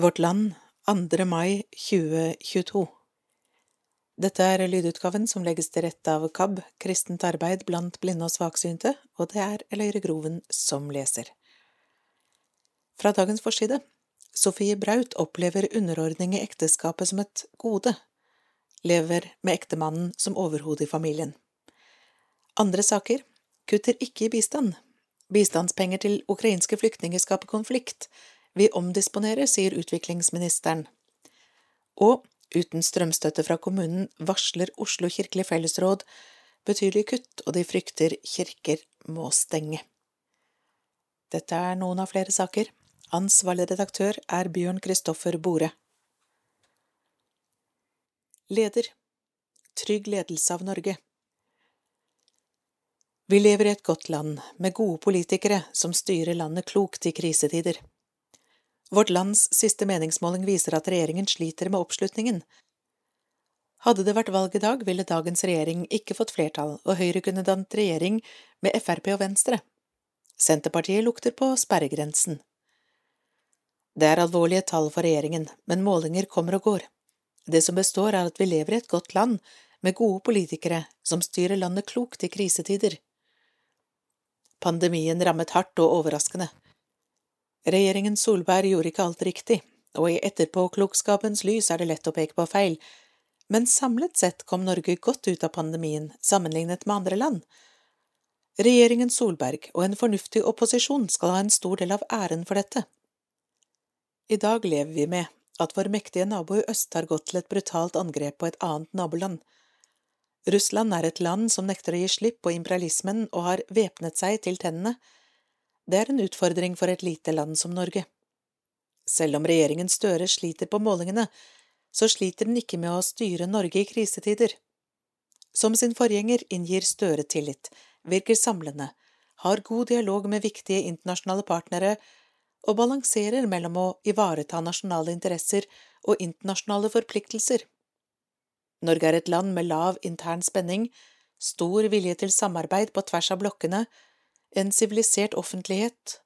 Vårt Land 2. mai 2022 Dette er lydutgaven som legges til rette av KAB, Kristent arbeid blant blinde og svaksynte, og det er Eløyre Groven som leser. Fra dagens forside Sofie Braut opplever underordning i ekteskapet som et gode, lever med ektemannen som overhode i familien. Andre saker kutter ikke i bistand. Bistandspenger til ukrainske flyktninger skaper konflikt. Vi omdisponerer, sier utviklingsministeren. Og uten strømstøtte fra kommunen varsler Oslo kirkelig fellesråd betydelige kutt, og de frykter kirker må stenge. Dette er noen av flere saker. Ansvarlig redaktør er Bjørn Kristoffer Bore. Leder Trygg ledelse av Norge Vi lever i et godt land, med gode politikere som styrer landet klokt i krisetider. Vårt lands siste meningsmåling viser at regjeringen sliter med oppslutningen. Hadde det vært valg i dag, ville dagens regjering ikke fått flertall, og Høyre kunne dannet regjering med Frp og Venstre. Senterpartiet lukter på sperregrensen. Det er alvorlige tall for regjeringen, men målinger kommer og går. Det som består, er at vi lever i et godt land, med gode politikere som styrer landet klokt i krisetider. Pandemien rammet hardt og overraskende. Regjeringen Solberg gjorde ikke alt riktig, og i etterpåklokskapens lys er det lett å peke på feil, men samlet sett kom Norge godt ut av pandemien sammenlignet med andre land. Regjeringen Solberg og en fornuftig opposisjon skal ha en stor del av æren for dette. I dag lever vi med at vår mektige nabo i øst har gått til et brutalt angrep på et annet naboland. Russland er et land som nekter å gi slipp på imperialismen og har væpnet seg til tennene. Det er en utfordring for et lite land som Norge. Selv om regjeringen Støre sliter på målingene, så sliter den ikke med å styre Norge i krisetider. Som sin forgjenger inngir Støre tillit, virker samlende, har god dialog med viktige internasjonale partnere og balanserer mellom å ivareta nasjonale interesser og internasjonale forpliktelser. Norge er et land med lav intern spenning, stor vilje til samarbeid på tvers av blokkene, en sivilisert offentlighet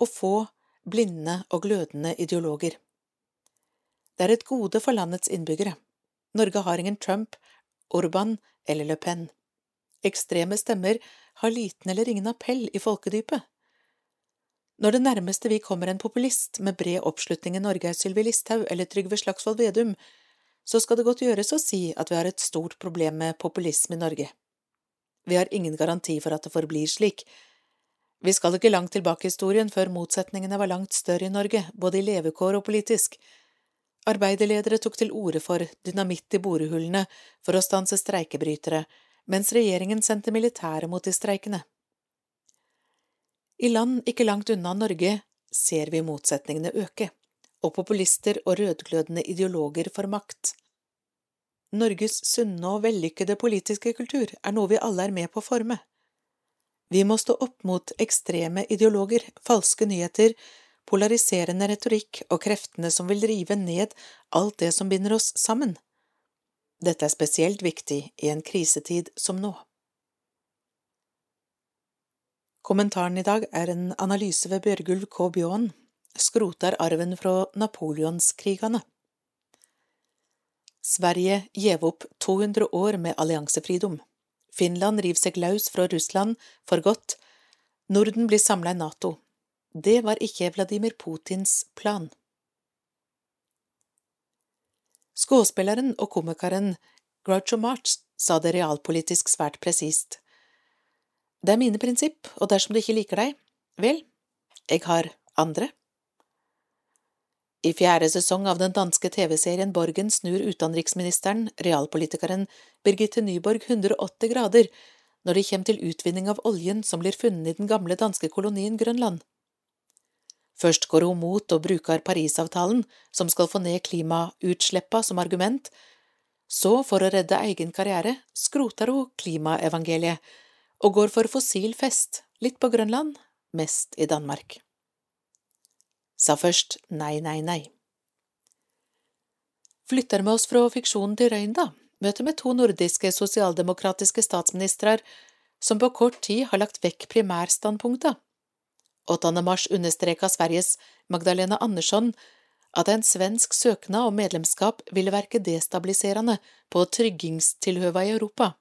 og få blinde og glødende ideologer. Det er et gode for landets innbyggere. Norge har ingen Trump, Orban eller Le Pen. Ekstreme stemmer har liten eller ingen appell i folkedypet. Når det nærmeste vi kommer en populist med bred oppslutning i Norge er Sylvi Listhaug eller Trygve Slagsvold Vedum, så skal det godt gjøres å si at vi har et stort problem med populisme i Norge. Vi har ingen garanti for at det forblir slik. Vi skal ikke langt tilbake i historien før motsetningene var langt større i Norge, både i levekår og politisk. Arbeiderledere tok til orde for dynamitt i borehullene for å stanse streikebrytere, mens regjeringen sendte militære mot de streikende. I land ikke langt unna Norge ser vi motsetningene øke og populister og rødglødende ideologer får makt. Norges sunne og vellykkede politiske kultur er noe vi alle er med på å forme. Vi må stå opp mot ekstreme ideologer, falske nyheter, polariserende retorikk og kreftene som vil rive ned alt det som binder oss sammen. Dette er spesielt viktig i en krisetid som nå. Kommentaren i dag er en analyse ved Bjørgulv K. Bjaaen skroter arven fra napoleonskrigene. Sverige gjev opp 200 år med alliansefridom. Finland river seg løs fra Russland for godt. Norden blir samla i NATO. Det var ikke Vladimir Putins plan. Skuespilleren og komikeren Groucho March sa det realpolitisk svært presist. Det er mine prinsipp, og dersom du ikke liker deg, vel, jeg har andre. I fjerde sesong av den danske TV-serien Borgen snur utenriksministeren, realpolitikeren Birgitte Nyborg 180 grader når det kommer til utvinning av oljen som blir funnet i den gamle danske kolonien Grønland. Først går hun mot og bruker Parisavtalen, som skal få ned klimautsleppa som argument, så, for å redde egen karriere, skroter hun klimaevangeliet og går for fossil fest, litt på Grønland, mest i Danmark sa først nei, nei, nei. Flytter med oss fra fiksjonen til røyn, da, møte med to nordiske sosialdemokratiske statsministre som på kort tid har lagt vekk primærstandpunkta. 8. mars understreka Sveriges Magdalena Andersson at en svensk søknad om medlemskap ville verke destabiliserende på tryggingstilhøva i Europa.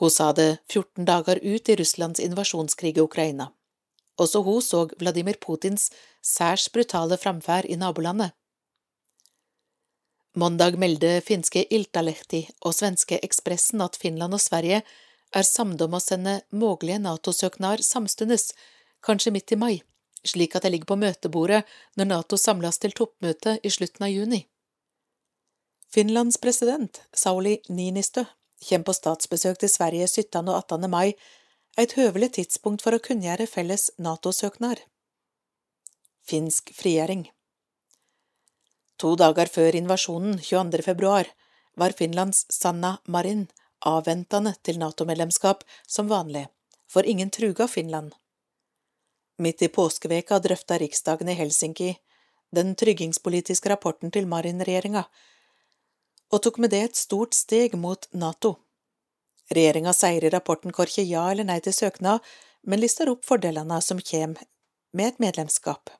Hun sa det 14 dager ut i Russlands invasjonskrig i Ukraina. Også hun så Vladimir Putins særs brutale framferd i nabolandet. Mandag meldte finske Iltalehti og svenske Ekspressen at Finland og Sverige er samde om å sende mulige NATO-søknader samstundes, kanskje midt i mai, slik at det ligger på møtebordet når NATO samles til toppmøte i slutten av juni. Finlands president, Sauli Niinistö, kommer på statsbesøk til Sverige 17. og 18. mai, et høvelig tidspunkt for å kunngjøre felles NATO-søknad. Finsk frigjøring To dager før invasjonen, 22. februar, var Finlands Sanna Marin avventende til NATO-medlemskap som vanlig, for ingen truga Finland. Midt i påskeveka drøfta riksdagen i Helsinki den tryggingspolitiske rapporten til Marin-regjeringa, og tok med det et stort steg mot NATO. Regjeringa sier i rapporten korkje ja eller nei til søknad, men lister opp fordelene som kjem med et medlemskap.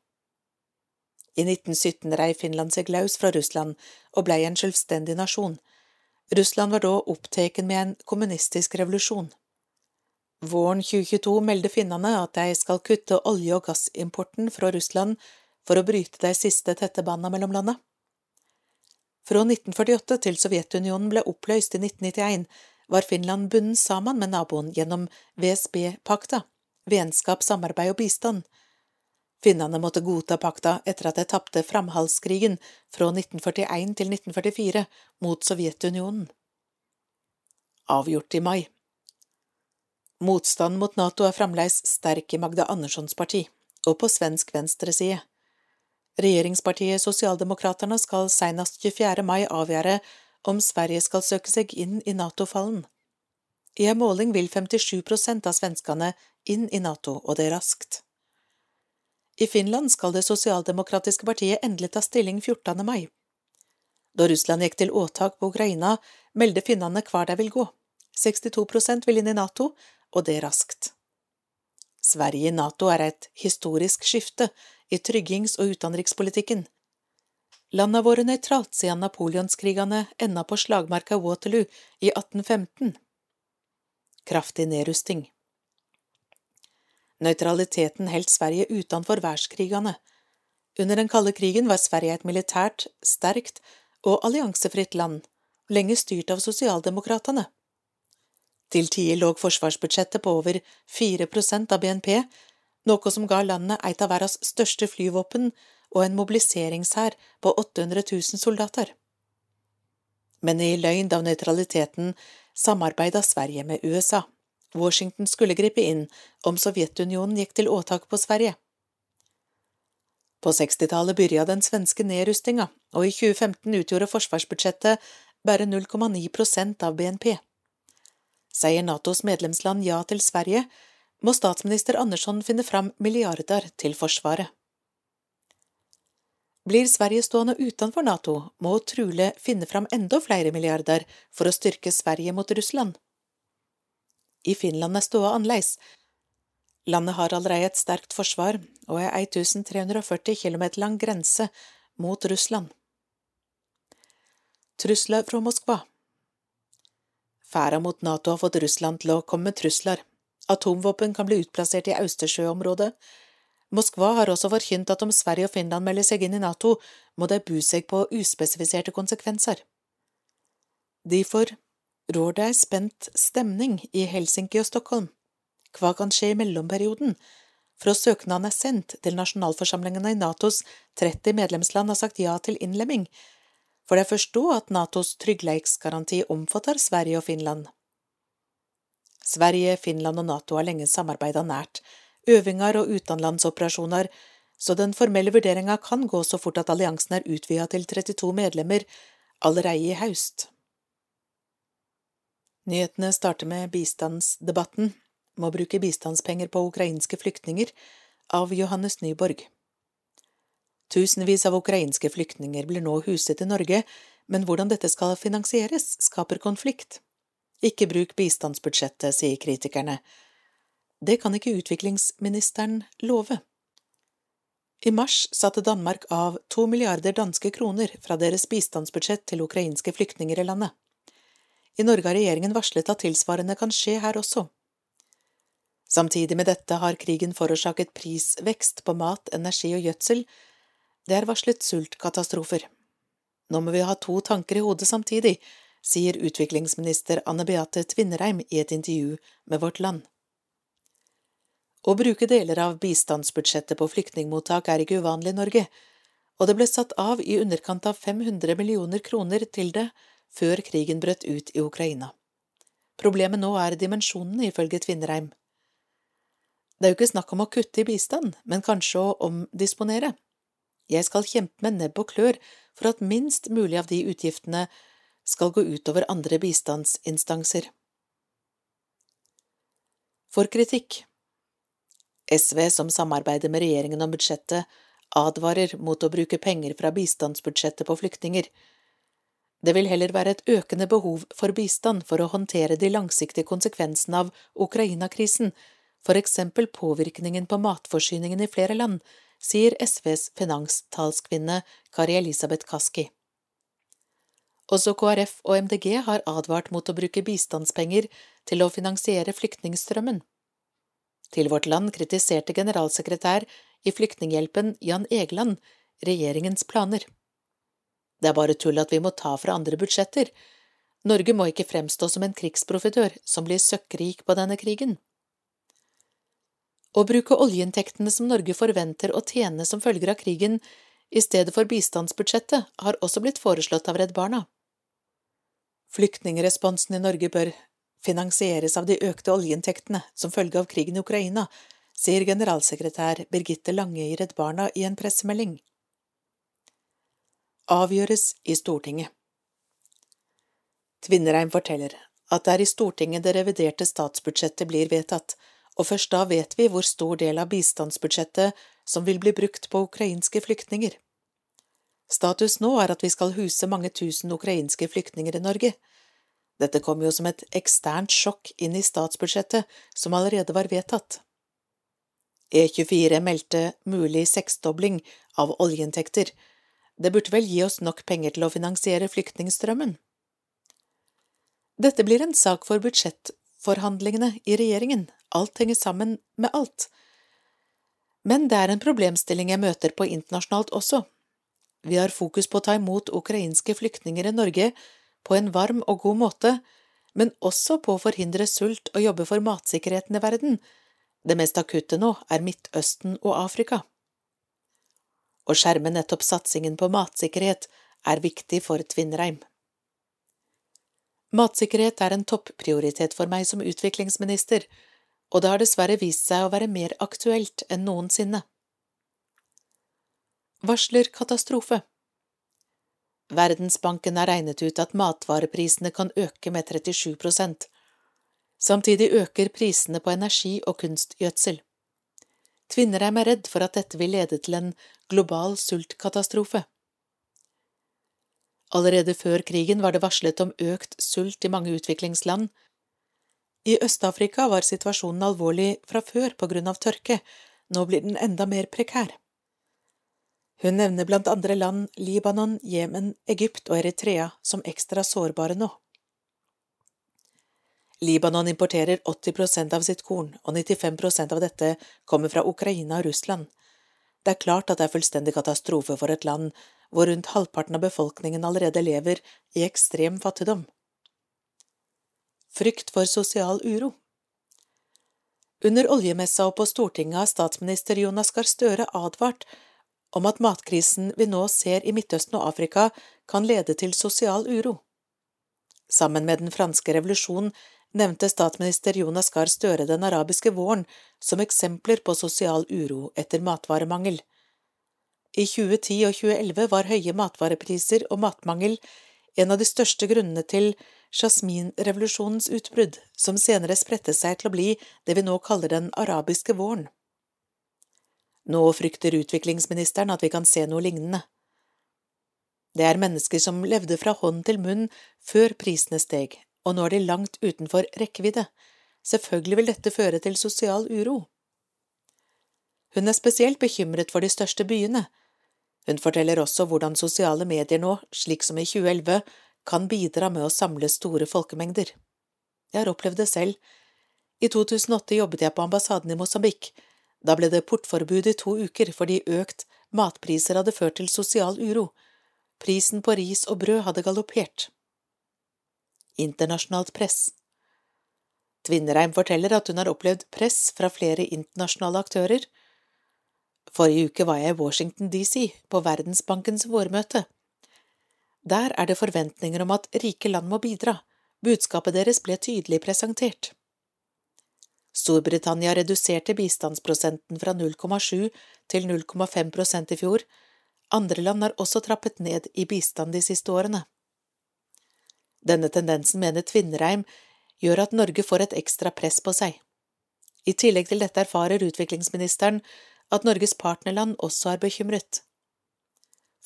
I 1917 rei Finland seg løs fra Russland og blei en selvstendig nasjon. Russland var da opptatt med en kommunistisk revolusjon. Våren 2022 meldte finnene at de skal kutte olje- og gassimporten fra Russland for å bryte de siste tette båndene mellom landene. Fra 1948 til Sovjetunionen ble oppløst i 1991, var Finland bundet sammen med naboen gjennom VSB-pakta, vennskap, samarbeid og bistand. Finnene måtte godta pakta etter at de tapte framhalskrigen fra 1941 til 1944 mot Sovjetunionen. Avgjort i mai. Motstanden mot NATO er fremdeles sterk i Magda Anderssons parti, og på svensk venstreside. Regjeringspartiet Sosialdemokraterne skal senest 24. mai avgjøre om Sverige skal søke seg inn i NATO-fallen. I en måling vil 57 prosent av svenskene inn i NATO, og det raskt. I Finland skal det sosialdemokratiske partiet endelig ta stilling 14. mai. Da Russland gikk til åtak på Ukraina, meldte finnene hvor de vil gå. 62 prosent vil inn i NATO, og det raskt. Sverige i NATO er et historisk skifte i tryggings- og utenrikspolitikken. Landet våre nøytralt siden napoleonskrigene enda på slagmarka Waterloo i 1815. Kraftig nedrusting. Nøytraliteten holdt Sverige utenfor verdenskrigene. Under den kalde krigen var Sverige et militært, sterkt og alliansefritt land, lenge styrt av sosialdemokratene. Til tider lå forsvarsbudsjettet på over 4% av BNP, noe som ga landet et av verdens største flyvåpen og en mobiliseringshær på 800 000 soldater. Men i løgn av nøytraliteten samarbeida Sverige med USA. Washington skulle gripe inn om Sovjetunionen gikk til åtak på Sverige. På 60-tallet begynte den svenske nedrustinga, og i 2015 utgjorde forsvarsbudsjettet bare 0,9% av BNP. Sier Natos medlemsland ja til Sverige, må statsminister Andersson finne fram milliarder til Forsvaret. Blir Sverige stående utenfor Nato, må Trule finne fram enda flere milliarder for å styrke Sverige mot Russland. I Finland er ståa annerledes. Landet har allerede et sterkt forsvar og er 1340 km lang grense mot Russland. Trusler fra Moskva Ferda mot NATO har fått Russland til å komme med trusler. Atomvåpen kan bli utplassert i Austersjøområdet. Moskva har også forkynt at om Sverige og Finland melder seg inn i NATO, må de bu seg på uspesifiserte konsekvenser. Derfor rår det ei spent stemning i Helsinki og Stockholm. Hva kan skje i mellomperioden? Fra søknaden er sendt til nasjonalforsamlingene i Natos 30 medlemsland har sagt ja til innlemming, for det først da at Natos tryggleiksgaranti omfatter Sverige og Finland. Sverige, Finland og Nato har lenge samarbeidet nært, øvinger og utenlandsoperasjoner, så den formelle vurderinga kan gå så fort at alliansen er utvida til 32 medlemmer allerede i høst. Nyhetene starter med bistandsdebatten, må bruke bistandspenger på ukrainske flyktninger, av Johannes Nyborg. Tusenvis av ukrainske flyktninger blir nå huset i Norge, men hvordan dette skal finansieres, skaper konflikt. Ikke bruk bistandsbudsjettet, sier kritikerne. Det kan ikke utviklingsministeren love. I mars satte Danmark av to milliarder danske kroner fra deres bistandsbudsjett til ukrainske flyktninger i landet. I Norge har regjeringen varslet at tilsvarende kan skje her også. Samtidig med dette har krigen forårsaket prisvekst på mat, energi og gjødsel. Det er varslet sultkatastrofer. Nå må vi ha to tanker i hodet samtidig, sier utviklingsminister Anne Beate Tvinnereim i et intervju med Vårt Land. Å bruke deler av bistandsbudsjettet på flyktningmottak er ikke uvanlig i Norge, og det ble satt av i underkant av 500 millioner kroner til det før krigen brøt ut i Ukraina. Problemet nå er dimensjonene, ifølge Tvinnereim. Det er jo ikke snakk om å kutte i bistand, men kanskje å omdisponere. Jeg skal kjempe med nebb og klør for at minst mulig av de utgiftene skal gå utover andre bistandsinstanser. For kritikk SV, som samarbeider med regjeringen om budsjettet, advarer mot å bruke penger fra bistandsbudsjettet på flyktninger. Det vil heller være et økende behov for bistand for å håndtere de langsiktige konsekvensene av Ukraina-krisen, for eksempel påvirkningen på matforsyningen i flere land, sier SVs finanstalskvinne Kari Elisabeth Kaski. Også KrF og MDG har advart mot å bruke bistandspenger til å finansiere flyktningstrømmen. Til Vårt Land kritiserte generalsekretær i Flyktninghjelpen Jan Egeland regjeringens planer. Det er bare tull at vi må ta fra andre budsjetter. Norge må ikke fremstå som en krigsprofitør som blir søkkrik på denne krigen. Å bruke oljeinntektene som Norge forventer å tjene som følger av krigen, i stedet for bistandsbudsjettet, har også blitt foreslått av Redd Barna. Flyktningresponsen i Norge bør finansieres av de økte oljeinntektene som følge av krigen i Ukraina, sier generalsekretær Birgitte Lange i Redd Barna i en pressemelding. Avgjøres i Stortinget Tvinnereim forteller at det er i Stortinget det reviderte statsbudsjettet blir vedtatt, og først da vet vi hvor stor del av bistandsbudsjettet som vil bli brukt på ukrainske flyktninger. Status nå er at vi skal huse mange tusen ukrainske flyktninger i Norge, dette kom jo som et eksternt sjokk inn i statsbudsjettet som allerede var vedtatt. E24 meldte mulig seksdobling av oljeinntekter. Det burde vel gi oss nok penger til å finansiere flyktningstrømmen? Dette blir en sak for budsjettforhandlingene i regjeringen, alt henger sammen med alt. Men det er en problemstilling jeg møter på internasjonalt også. Vi har fokus på å ta imot ukrainske flyktninger i Norge på en varm og god måte, men også på å forhindre sult og jobbe for matsikkerheten i verden. Det mest akutte nå er Midtøsten og Afrika. Å skjerme nettopp satsingen på matsikkerhet er viktig for Tvinnereim. Matsikkerhet er en topprioritet for meg som utviklingsminister, og det har dessverre vist seg å være mer aktuelt enn noensinne. Varsler katastrofe. Verdensbanken har regnet ut at matvareprisene kan øke med 37 prosent. Samtidig øker prisene på energi og kunstgjødsel. Tvinnereim er redd for at dette vil lede til en global sultkatastrofe. Allerede før krigen var det varslet om økt sult i mange utviklingsland. I Øst-Afrika var situasjonen alvorlig fra før på grunn av tørke, nå blir den enda mer prekær. Hun nevner blant andre land Libanon, Jemen, Egypt og Eritrea som ekstra sårbare nå. Libanon importerer 80 prosent av sitt korn, og 95 prosent av dette kommer fra Ukraina og Russland. Det er klart at det er fullstendig katastrofe for et land hvor rundt halvparten av befolkningen allerede lever i ekstrem fattigdom. Frykt for sosial uro Under oljemessa og på Stortinget har statsminister Jonas Gahr Støre advart om at matkrisen vi nå ser i Midtøsten og Afrika, kan lede til sosial uro. Sammen med den franske revolusjonen nevnte statsminister Jonas Gahr Støre den arabiske våren som eksempler på sosial uro etter matvaremangel. I 2010 og 2011 var høye matvarepriser og matmangel en av de største grunnene til jasminrevolusjonens utbrudd, som senere spredte seg til å bli det vi nå kaller den arabiske våren. Nå frykter utviklingsministeren at vi kan se noe lignende. Det er mennesker som levde fra hånd til munn før prisene steg, og nå er de langt utenfor rekkevidde. Selvfølgelig vil dette føre til sosial uro. Hun er spesielt bekymret for de største byene. Hun forteller også hvordan sosiale medier nå, slik som i 2011, kan bidra med å samle store folkemengder. Jeg har opplevd det selv. I 2008 jobbet jeg på ambassaden i Mosambik. Da ble det portforbud i to uker fordi økt matpriser hadde ført til sosial uro. Prisen på ris og brød hadde galoppert. Internasjonalt press Tvinnereim forteller at hun har opplevd press fra flere internasjonale aktører. Forrige uke var jeg i Washington DC, på Verdensbankens vårmøte. Der er det forventninger om at rike land må bidra, budskapet deres ble tydelig presentert. Storbritannia reduserte bistandsprosenten fra 0,7 til 0,5 prosent i fjor, andre land har også trappet ned i bistand de siste årene. Denne tendensen mener Tvinnereim gjør at Norge får et ekstra press på seg. I tillegg til dette erfarer utviklingsministeren at Norges partnerland også er bekymret.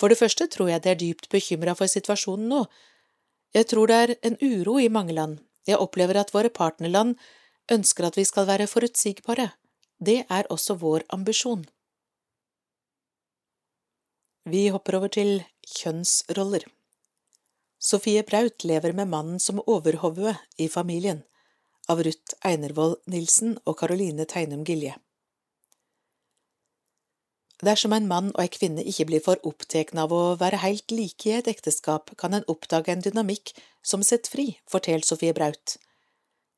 For det første tror jeg de er dypt bekymra for situasjonen nå. Jeg tror det er en uro i mange land. Jeg opplever at våre partnerland ønsker at vi skal være forutsigbare. Det er også vår ambisjon. Vi hopper over til kjønnsroller. Sofie Braut lever med mannen som overhovue i familien, av Ruth Einervoll Nilsen og Caroline Teinum Gilje. Dersom en mann og ei kvinne ikke blir for opptatt av å være helt like i et ekteskap, kan en oppdage en dynamikk som setter fri, forteller Sofie Braut.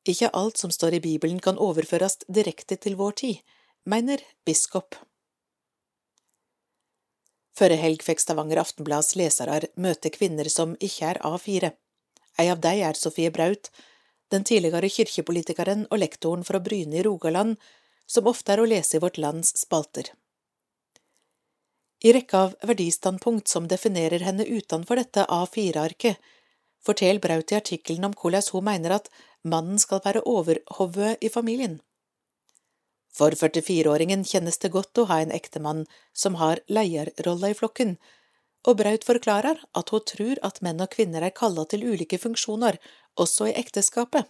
Ikke alt som står i Bibelen kan overføres direkte til vår tid, mener biskop. Førre helg fikk Stavanger Aftenblads lesere møte kvinner som ikke er A4. Ei av dem er Sofie Braut, den tidligere kirkepolitikeren og lektoren fra Bryne i Rogaland, som ofte er å lese i Vårt Lands spalter. I rekka av verdistandpunkt som definerer henne utenfor dette A4-arket, forteller Braut i artikkelen om hvordan hun mener at mannen skal være overhovet i familien. For 44-åringen kjennes det godt å ha en ektemann som har leierrolla i flokken, og Braut forklarer at hun tror at menn og kvinner er kalla til ulike funksjoner, også i ekteskapet.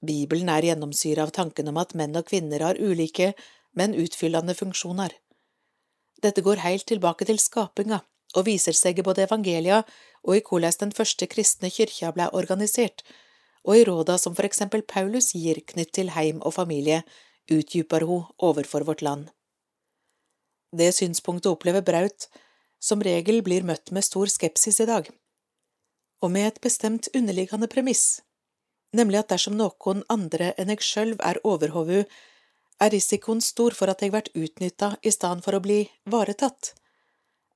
Bibelen er gjennomsyra av tanken om at menn og kvinner har ulike, men utfyllende funksjoner. Dette går helt tilbake til skapinga og viser seg i både evangelia og i hvordan den første kristne kyrkja ble organisert, og i råda som for eksempel Paulus gir knytt til heim og familie, utdyper hun overfor vårt land. Det synspunktet opplever Braut som regel blir møtt med stor skepsis i dag, og med et bestemt underliggende premiss, nemlig at dersom noen andre enn jeg sjølv er overhovu, er risikoen stor for at jeg blir utnytta i stedet for å bli varetatt.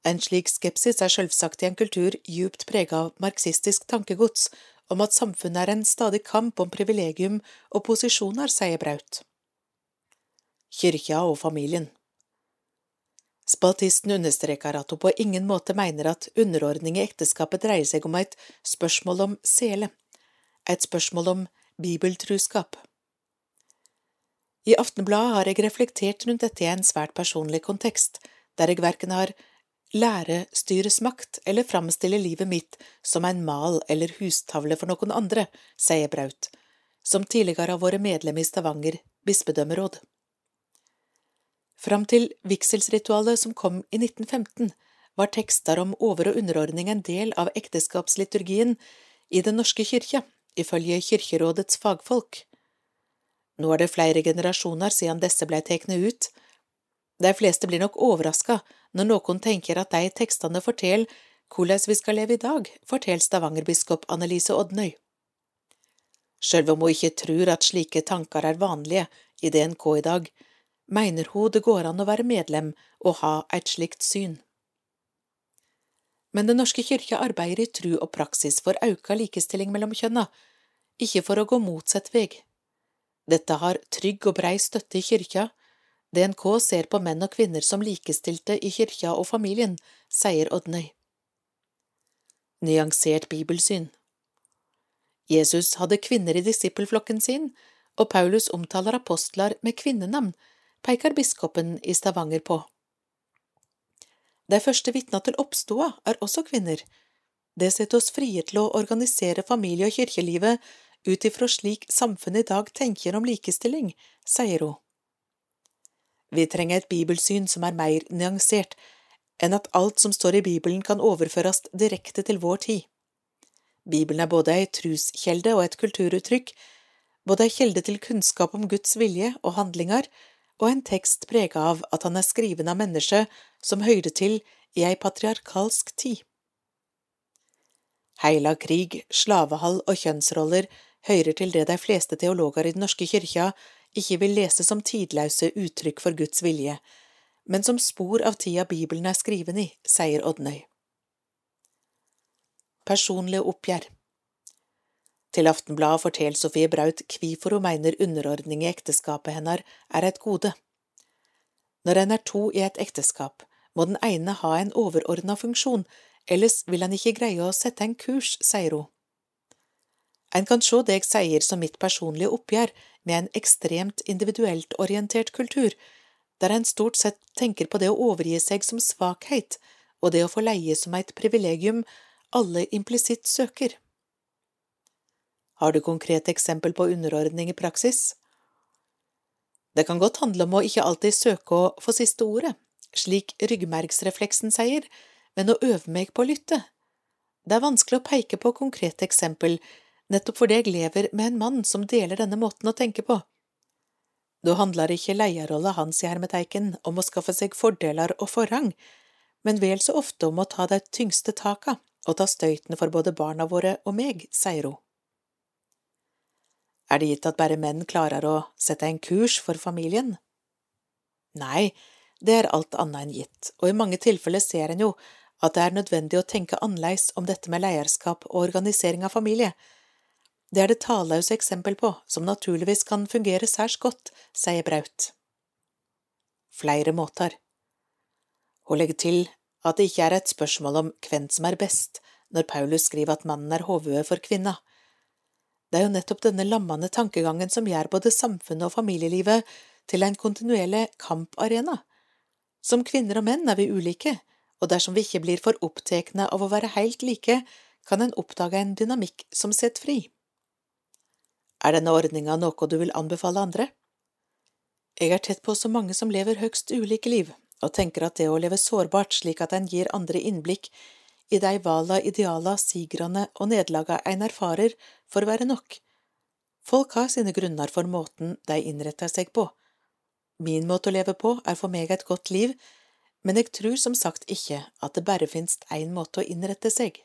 En slik skepsis er selvsagt i en kultur djupt prega av marxistisk tankegods om at samfunnet er en stadig kamp om privilegium og posisjoner, sier Braut. Kyrkja og familien Spaltisten understreker at hun på ingen måte mener at underordning i ekteskapet dreier seg om et spørsmål om sele, et spørsmål om bibeltruskap. I Aftenbladet har jeg reflektert rundt dette i en svært personlig kontekst, der jeg verken har lærestyresmakt eller framstille livet mitt som en mal eller hustavle for noen andre, sier Braut, som tidligere har vært medlem i Stavanger bispedømmeråd. Fram til vigselsritualet som kom i 1915, var tekster om over- og underordning en del av ekteskapsliturgien i Den norske kirke, ifølge Kirkerådets fagfolk. Nå er det flere generasjoner siden disse blei tatt ut. De fleste blir nok overraska når noen tenker at de tekstene forteller hvordan vi skal leve i dag, forteller Stavanger-biskop Annelise Odnøy. Sjøl om hun ikke tror at slike tanker er vanlige i DNK i dag, mener hun det går an å være medlem og ha et slikt syn. Men Den norske kyrkja arbeider i tru og praksis for auka likestilling mellom kjønna, ikke for å gå motsatt vei. Dette har trygg og brei støtte i kyrkja, DNK ser på menn og kvinner som likestilte i kyrkja og familien, sier Odnøy. Nyansert bibelsyn Jesus hadde kvinner i disippelflokken sin, og Paulus omtaler apostler med kvinnenavn, peker biskopen i Stavanger på. De første vitna til oppstoda er også kvinner. Det setter oss frie til å organisere familie- og kirkelivet ut ifra slik samfunnet i dag tenker om likestilling, sier hun. Vi trenger et bibelsyn som er mer nyansert enn at alt som står i Bibelen kan overføres direkte til vår tid. Bibelen er både ei truskjelde og et kulturuttrykk, både ei kjelde til kunnskap om Guds vilje og handlinger, og en tekst prega av at han er skriven av mennesker som høyde til i ei patriarkalsk tid. Heila krig, slavehall og kjønnsroller hører til det de fleste teologer i Den norske kyrkja ikke vil lese som tidløse uttrykk for Guds vilje, men som spor av tida Bibelen er skriven i, sier Oddnøy. Personlige oppgjør Til Aftenbladet forteller Sofie Braut hvorfor hun mener underordning i ekteskapet hennes er et gode. Når en er to i et ekteskap, må den ene ha en overordna funksjon, ellers vil han ikke greie å sette en kurs, sier hun. En kan se det jeg sier som mitt personlige oppgjør med en ekstremt individuelt orientert kultur, der en stort sett tenker på det å overgi seg som svakhet og det å få leie som et privilegium alle implisitt søker. Har du konkrete eksempel på underordning i praksis? Det kan godt handle om å ikke alltid søke å få siste ordet, slik ryggmergsrefleksen sier, men å øve meg på å lytte. Det er vanskelig å peke på konkrete eksempel, nettopp fordi jeg lever med en mann som deler denne måten å tenke på. Da handler ikke leierrolla hans i hermeteiken om å skaffe seg fordeler og forrang, men vel så ofte om å ta de tyngste taka og ta støyten for både barna våre og meg, sier hun. Er det gitt at bare menn klarer å sette en kurs for familien? Nei, det er alt annet enn gitt, og i mange tilfeller ser en jo at det er nødvendig å tenke annerledes om dette med leierskap og organisering av familie, det er det talløse eksempel på, som naturligvis kan fungere særs godt, sier Braut. Flere måter. Hun legger til at det ikke er et spørsmål om hvem som er best, når Paulus skriver at mannen er hovedet for kvinna. Det er jo nettopp denne lammende tankegangen som gjør både samfunnet og familielivet til en kontinuerlig kamparena. Som kvinner og menn er vi ulike, og dersom vi ikke blir for opptekne av å være helt like, kan en oppdage en dynamikk som setter fri. Er denne ordninga noe du vil anbefale andre? Jeg er tett på så mange som lever høgst ulike liv, og tenker at det å leve sårbart slik at en gir andre innblikk i de vala, ideala, sigrane og nederlaga en erfarer, får være nok. Folk har sine grunner for måten de innretter seg på. Min måte å leve på er for meg et godt liv, men jeg tror som sagt ikke at det bare finnes én måte å innrette seg.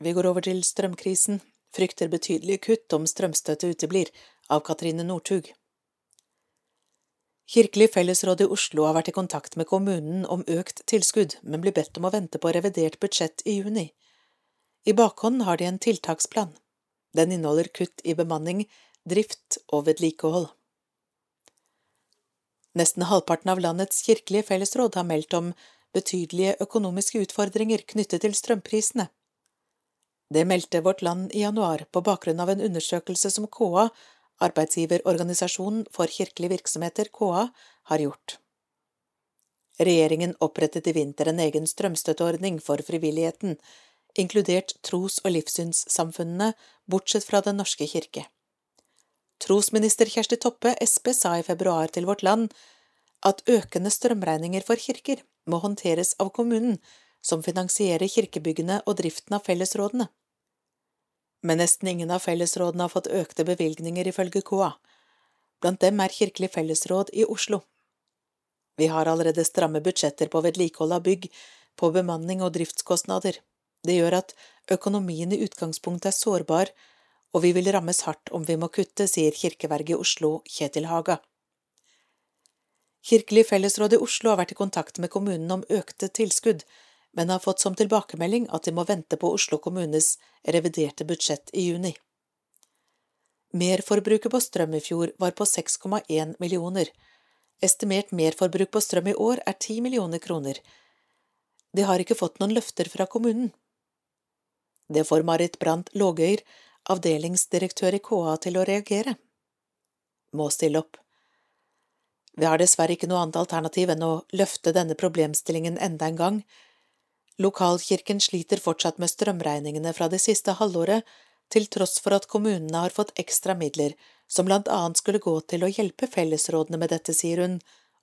Vi går over til strømkrisen, frykter betydelige kutt om strømstøtte uteblir, av Katrine Northug. Kirkelig fellesråd i Oslo har vært i kontakt med kommunen om økt tilskudd, men blir bedt om å vente på revidert budsjett i juni. I bakhånd har de en tiltaksplan. Den inneholder kutt i bemanning, drift og vedlikehold. Nesten halvparten av landets kirkelige fellesråd har meldt om betydelige økonomiske utfordringer knyttet til strømprisene. Det meldte Vårt Land i januar på bakgrunn av en undersøkelse som KA, arbeidsgiverorganisasjonen for kirkelige virksomheter, KA, har gjort. Regjeringen opprettet i vinter en egen strømstøtteordning for frivilligheten, inkludert tros- og livssynssamfunnene, bortsett fra Den norske kirke. Trosminister Kjersti Toppe, Sp, sa i februar til Vårt Land at økende strømregninger for kirker må håndteres av kommunen, som finansierer kirkebyggene og driften av fellesrådene. Men nesten ingen av fellesrådene har fått økte bevilgninger, ifølge KA. Blant dem er Kirkelig fellesråd i Oslo. Vi har allerede stramme budsjetter på vedlikehold av bygg, på bemanning og driftskostnader. Det gjør at økonomien i utgangspunktet er sårbar, og vi vil rammes hardt om vi må kutte, sier kirkeverget i Oslo, Kjetil Haga. Kirkelig fellesråd i Oslo har vært i kontakt med kommunen om økte tilskudd, men har fått som tilbakemelding at de må vente på Oslo kommunes reviderte budsjett i juni. Merforbruket på strøm i fjor var på 6,1 millioner. Estimert merforbruk på strøm i år er 10 millioner kroner. De har ikke fått noen løfter fra kommunen. Det får Marit Brandt Lågøyr, avdelingsdirektør i KA, til å reagere. Må stille opp. Vi har dessverre ikke noe annet alternativ enn å løfte denne problemstillingen enda en gang, Lokalkirken sliter fortsatt med strømregningene fra det siste halvåret, til tross for at kommunene har fått ekstra midler som blant annet skulle gå til å hjelpe fellesrådene med dette, sier hun,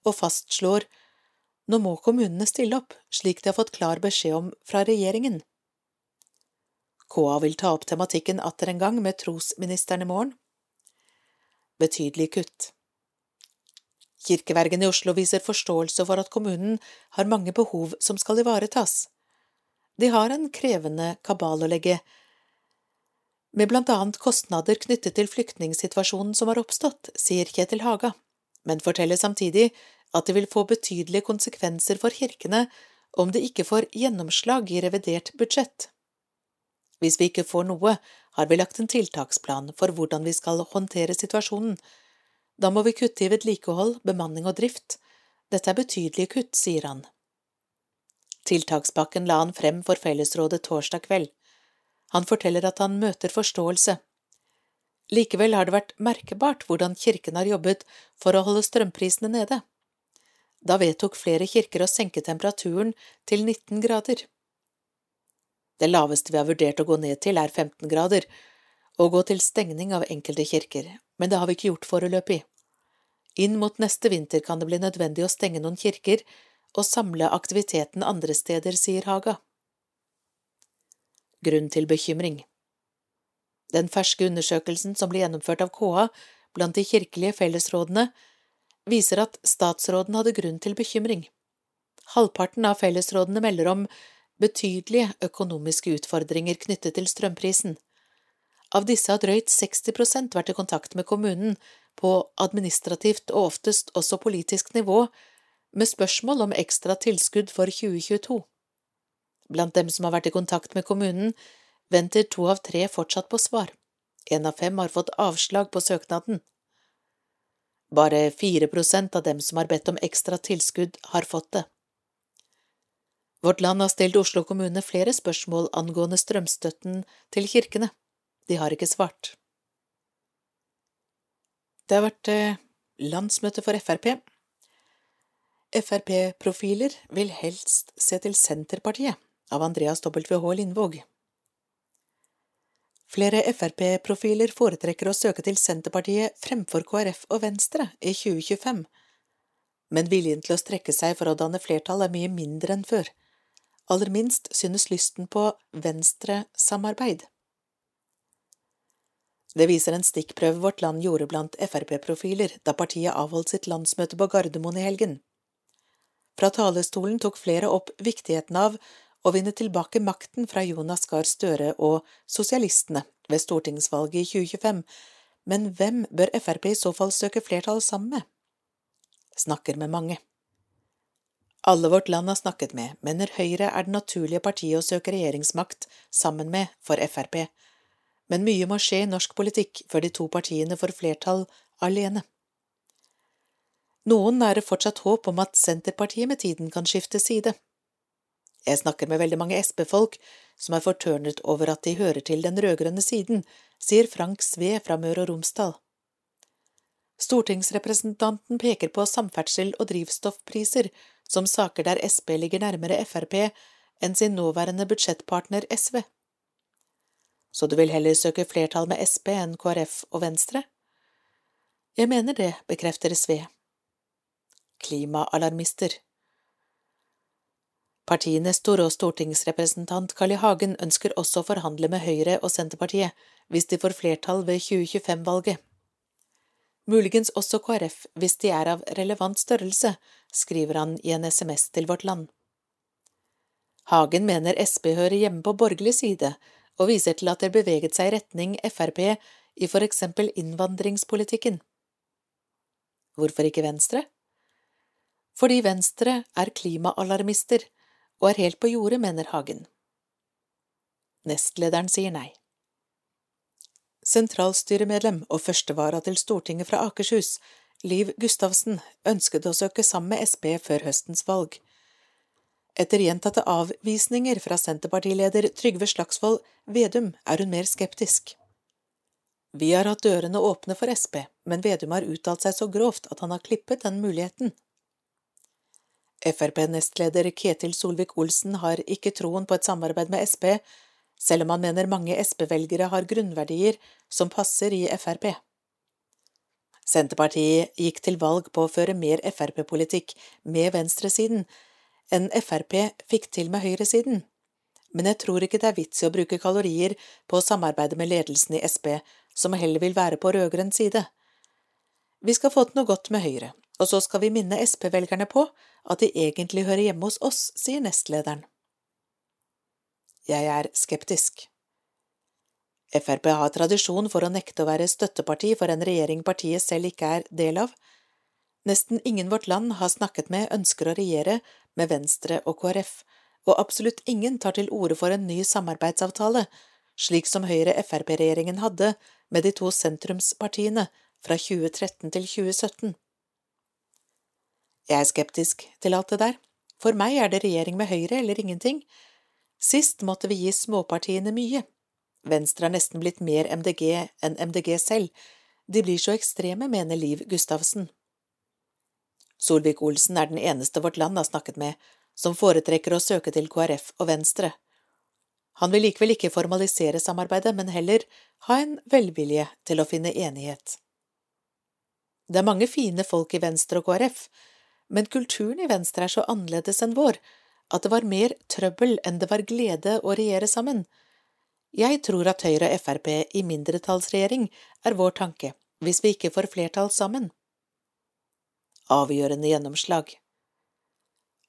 og fastslår nå må kommunene stille opp, slik de har fått klar beskjed om fra regjeringen. KA vil ta opp tematikken atter en gang med trosministeren i morgen. Betydelig kutt. Kirkevergen i Oslo viser forståelse for at kommunen har mange behov som skal ivaretas. De har en krevende kabal å legge, med blant annet kostnader knyttet til flyktningsituasjonen som har oppstått, sier Kjetil Haga, men forteller samtidig at det vil få betydelige konsekvenser for kirkene om det ikke får gjennomslag i revidert budsjett. Hvis vi ikke får noe, har vi lagt en tiltaksplan for hvordan vi skal håndtere situasjonen. Da må vi kutte i vedlikehold, bemanning og drift. Dette er betydelige kutt, sier han. Tiltakspakken la han frem for fellesrådet torsdag kveld. Han forteller at han møter forståelse. Likevel har det vært merkbart hvordan kirken har jobbet for å holde strømprisene nede. Da vedtok flere kirker å senke temperaturen til 19 grader. Det laveste vi har vurdert å gå ned til, er 15 grader, og gå til stengning av enkelte kirker, men det har vi ikke gjort foreløpig. Inn mot neste vinter kan det bli nødvendig å stenge noen kirker og samle aktiviteten andre steder, sier Haga grunn til bekymring. Den ferske undersøkelsen som ble gjennomført av KA blant de kirkelige fellesrådene, viser at statsråden hadde grunn til bekymring. Halvparten av fellesrådene melder om betydelige økonomiske utfordringer knyttet til strømprisen. Av disse har drøyt 60 prosent vært i kontakt med kommunen på administrativt og oftest også politisk nivå, med spørsmål om ekstra tilskudd for 2022. Blant dem som har vært i kontakt med kommunen, venter to av tre fortsatt på svar. En av fem har fått avslag på søknaden. Bare fire prosent av dem som har bedt om ekstra tilskudd, har fått det. Vårt Land har stilt Oslo kommune flere spørsmål angående strømstøtten til kirkene. De har ikke svart. Det har vært eh, landsmøte for Frp. Frp-profiler vil helst se til Senterpartiet av Andreas W.H. Lindvåg. Flere Frp-profiler foretrekker å søke til Senterpartiet fremfor KrF og Venstre i 2025, men viljen til å strekke seg for å danne flertall er mye mindre enn før. Aller minst synes lysten på Venstre-samarbeid. Det viser en stikkprøve Vårt Land gjorde blant Frp-profiler da partiet avholdt sitt landsmøte på Gardermoen i helgen. Fra talerstolen tok flere opp viktigheten av å vinne tilbake makten fra Jonas Gahr Støre og sosialistene ved stortingsvalget i 2025, men hvem bør Frp i så fall søke flertall sammen med? Snakker med mange. Alle vårt land har snakket med, mener Høyre er det naturlige partiet å søke regjeringsmakt sammen med for Frp, men mye må skje i norsk politikk før de to partiene får flertall alene. Noen nærer fortsatt håp om at Senterpartiet med tiden kan skifte side. Jeg snakker med veldig mange Sp-folk som er fortørnet over at de hører til den rød-grønne siden, sier Frank Sve fra Møre og Romsdal. Stortingsrepresentanten peker på samferdsel og drivstoffpriser som saker der Sp ligger nærmere Frp enn sin nåværende budsjettpartner SV. Så du vil heller søke flertall med Sp enn KrF og Venstre? Jeg mener det, bekrefter Sve. Klimaalarmister. Partienes store og stortingsrepresentant Carl I. Hagen ønsker også å forhandle med Høyre og Senterpartiet hvis de får flertall ved 2025-valget. Muligens også KrF hvis de er av relevant størrelse, skriver han i en SMS til Vårt Land. Hagen mener Sp hører hjemme på borgerlig side, og viser til at det beveget seg i retning Frp i for eksempel innvandringspolitikken. Hvorfor ikke Venstre? Fordi Venstre er klimaalarmister og er helt på jordet, mener Hagen. Nestlederen sier nei. Sentralstyremedlem og førstevara til Stortinget fra Akershus, Liv Gustavsen, ønsket å søke sammen med Sp før høstens valg. Etter gjentatte avvisninger fra Senterpartileder Trygve Slagsvold Vedum er hun mer skeptisk. Vi har hatt dørene åpne for Sp, men Vedum har uttalt seg så grovt at han har klippet den muligheten. Frp-nestleder Ketil Solvik-Olsen har ikke troen på et samarbeid med Sp, selv om han mener mange Sp-velgere har grunnverdier som passer i Frp. Senterpartiet gikk til valg på å føre mer Frp-politikk med venstresiden enn Frp fikk til med høyresiden, men jeg tror ikke det er vits i å bruke kalorier på å samarbeide med ledelsen i Sp, som heller vil være på rød-grønn side. Vi skal få til noe godt med Høyre, og så skal vi minne Sp-velgerne på at de egentlig hører hjemme hos oss, sier nestlederen. Jeg er skeptisk. Frp har tradisjon for å nekte å være støtteparti for en regjering partiet selv ikke er del av. Nesten ingen vårt land har snakket med ønsker å regjere med Venstre og KrF, og absolutt ingen tar til orde for en ny samarbeidsavtale, slik som Høyre–Frp-regjeringen hadde med de to sentrumspartiene fra 2013 til 2017. Jeg er skeptisk til alt det der. For meg er det regjering med Høyre eller ingenting. Sist måtte vi gi småpartiene mye. Venstre har nesten blitt mer MDG enn MDG selv, de blir så ekstreme, mener Liv Gustavsen. Solvik-Olsen er den eneste vårt land har snakket med som foretrekker å søke til KrF og Venstre. Han vil likevel ikke formalisere samarbeidet, men heller ha en velvilje til å finne enighet. Det er mange fine folk i Venstre og KrF, men kulturen i Venstre er så annerledes enn vår at det var mer trøbbel enn det var glede å regjere sammen. Jeg tror at Høyre og Frp i mindretallsregjering er vår tanke, hvis vi ikke får flertall sammen. Avgjørende gjennomslag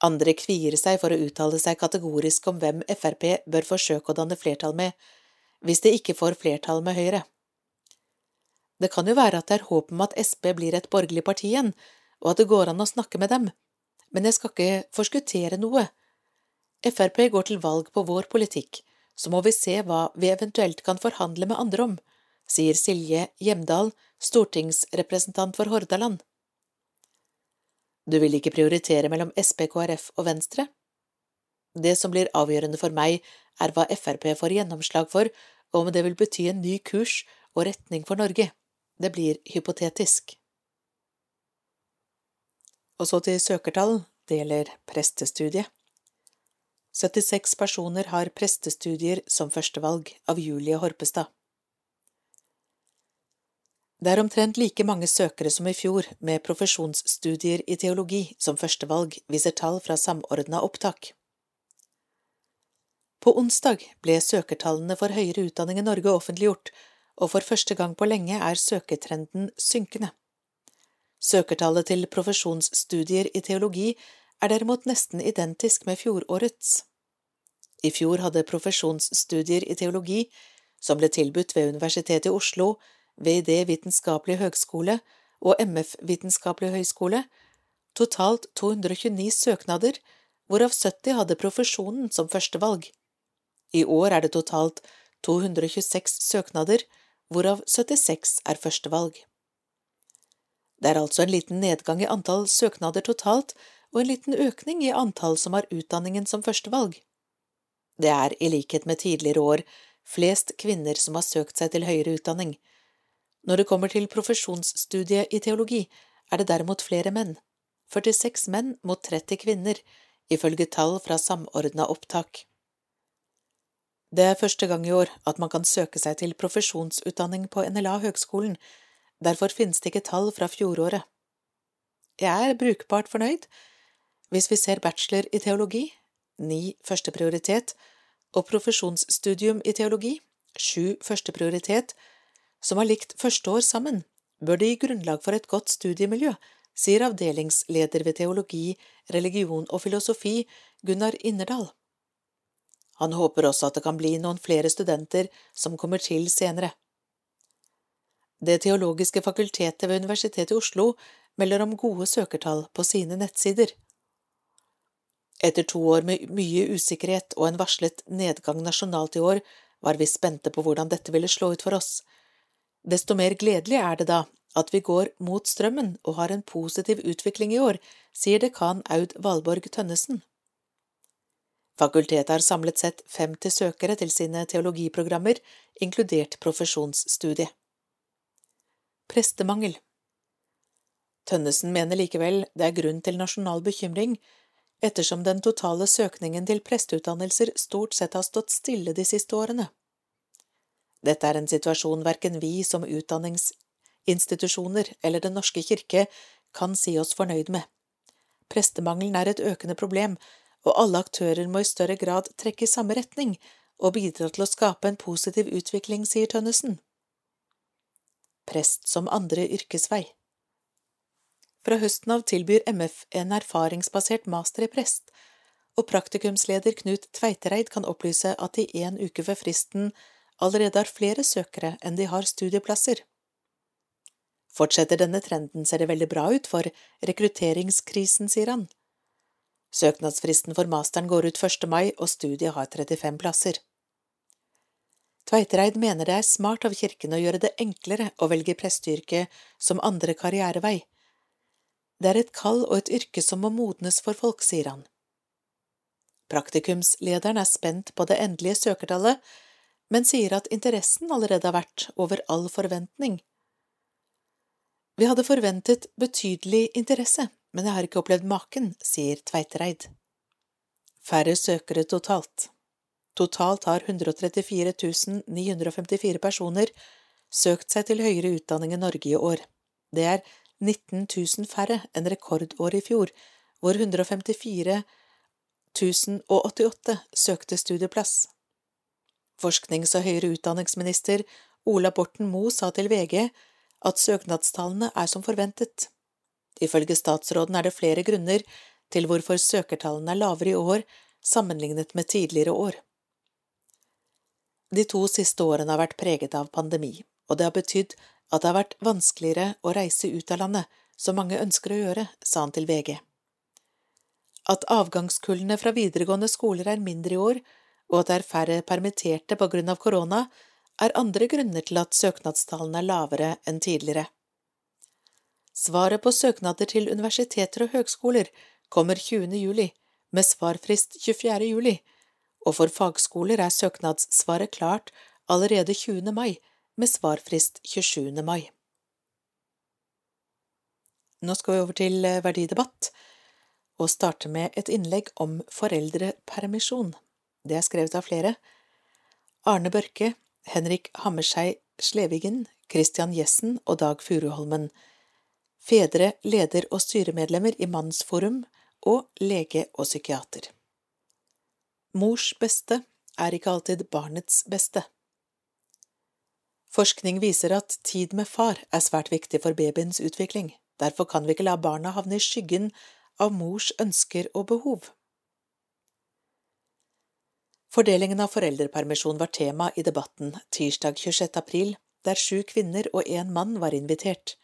Andre kvier seg for å uttale seg kategorisk om hvem Frp bør forsøke å danne flertall med, hvis de ikke får flertall med Høyre. Det kan jo være at det er håp om at Sp blir et borgerlig parti igjen, og at det går an å snakke med dem, men jeg skal ikke forskuttere noe. Frp går til valg på vår politikk, så må vi se hva vi eventuelt kan forhandle med andre om, sier Silje Hjemdal, stortingsrepresentant for Hordaland. Du vil ikke prioritere mellom Sp, KrF og Venstre? Det som blir avgjørende for meg, er hva Frp får gjennomslag for, og om det vil bety en ny kurs og retning for Norge. Det blir hypotetisk. Og så til søkertall, det gjelder prestestudiet. 76 personer har prestestudier som førstevalg av Julie Horpestad. Det er omtrent like mange søkere som i fjor med profesjonsstudier i teologi som førstevalg, viser tall fra Samordna opptak. På onsdag ble søkertallene for høyere utdanning i Norge offentliggjort, og for første gang på lenge er søketrenden synkende. Søkertallet til profesjonsstudier i teologi er derimot nesten identisk med fjorårets. I fjor hadde profesjonsstudier i teologi, som ble tilbudt ved Universitetet i Oslo, VID Vitenskapelig høgskole og MF Vitenskapelig høgskole, totalt 229 søknader, hvorav 70 hadde profesjonen som førstevalg. I år er det totalt 226 søknader, hvorav 76 er førstevalg. Det er altså en liten nedgang i antall søknader totalt, og en liten økning i antall som har utdanningen som førstevalg. Det er, i likhet med tidligere år, flest kvinner som har søkt seg til høyere utdanning. Når det kommer til profesjonsstudiet i teologi, er det derimot flere menn, 46 menn mot 30 kvinner, ifølge tall fra Samordna opptak. Det er første gang i år at man kan søke seg til profesjonsutdanning på NLA høgskolen, derfor finnes det ikke tall fra fjoråret. Jeg er brukbart fornøyd hvis vi ser bachelor i teologi, ni førsteprioritet, og profesjonsstudium i teologi, sju førsteprioritet, som har likt første år sammen, bør det gi grunnlag for et godt studiemiljø, sier avdelingsleder ved teologi, religion og filosofi, Gunnar Innerdal. Han håper også at det kan bli noen flere studenter som kommer til senere. Det teologiske fakultetet ved Universitetet i Oslo melder om gode søkertall på sine nettsider. Etter to år med mye usikkerhet og en varslet nedgang nasjonalt i år, var vi spente på hvordan dette ville slå ut for oss. Desto mer gledelig er det da at vi går mot strømmen og har en positiv utvikling i år, sier dekan Aud Valborg Tønnesen. Fakultetet har samlet sett 50 søkere til sine teologiprogrammer, inkludert profesjonsstudiet. Prestemangel Tønnesen mener likevel det er grunn til nasjonal bekymring ettersom den totale søkningen til presteutdannelser stort sett har stått stille de siste årene. Dette er en situasjon verken vi som utdanningsinstitusjoner eller Den norske kirke kan si oss fornøyd med. Prestemangelen er et økende problem, og alle aktører må i større grad trekke i samme retning og bidra til å skape en positiv utvikling, sier Tønnesen. Prest som andre yrkesvei Fra høsten av tilbyr MF en erfaringsbasert master i prest, og praktikumsleder Knut Tveitereid kan opplyse at de en uke før fristen allerede har flere søkere enn de har studieplasser. Fortsetter denne trenden ser det veldig bra ut for rekrutteringskrisen, sier han. Søknadsfristen for masteren går ut 1. mai, og studiet har 35 plasser. Tveitereid mener det er smart av kirken å gjøre det enklere å velge presteyrket som andre karrierevei. Det er et kall og et yrke som må modnes for folk, sier han. Praktikumslederen er spent på det endelige søkertallet, men sier at interessen allerede har vært over all forventning. Vi hadde forventet betydelig interesse, men jeg har ikke opplevd maken, sier Tveitereid. Færre søkere totalt. Totalt har 134 954 personer søkt seg til høyere utdanning i Norge i år. Det er 19 000 færre enn rekordåret i fjor, hvor 154 1088 søkte studieplass. Forsknings- og høyere utdanningsminister Ola Borten Moe sa til VG at søknadstallene er som forventet. Ifølge statsråden er det flere grunner til hvorfor søkertallene er lavere i år sammenlignet med tidligere år. De to siste årene har vært preget av pandemi, og det har betydd at det har vært vanskeligere å reise ut av landet, som mange ønsker å gjøre, sa han til VG. At avgangskullene fra videregående skoler er mindre i år, og at det er færre permitterte på grunn av korona, er andre grunner til at søknadstallene er lavere enn tidligere. Svaret på søknader til universiteter og høgskoler kommer 20. juli, med svarfrist 24. juli, og for fagskoler er søknadssvaret klart allerede 20. mai, med svarfrist 27. mai. Nå skal vi over til eh, verdidebatt, og starte med et innlegg om foreldrepermisjon. Det er skrevet av flere. Arne Børke, Henrik Hammerskei Slevigen, Christian Jessen og Dag Furuholmen. Fedre, leder og styremedlemmer i Mannsforum og lege og psykiater. Mors beste er ikke alltid barnets beste. Forskning viser at tid med far er svært viktig for babyens utvikling, derfor kan vi ikke la barna havne i skyggen av mors ønsker og behov. Fordelingen av foreldrepermisjon var tema i debatten tirsdag 26. april, der sju kvinner og én mann var invitert.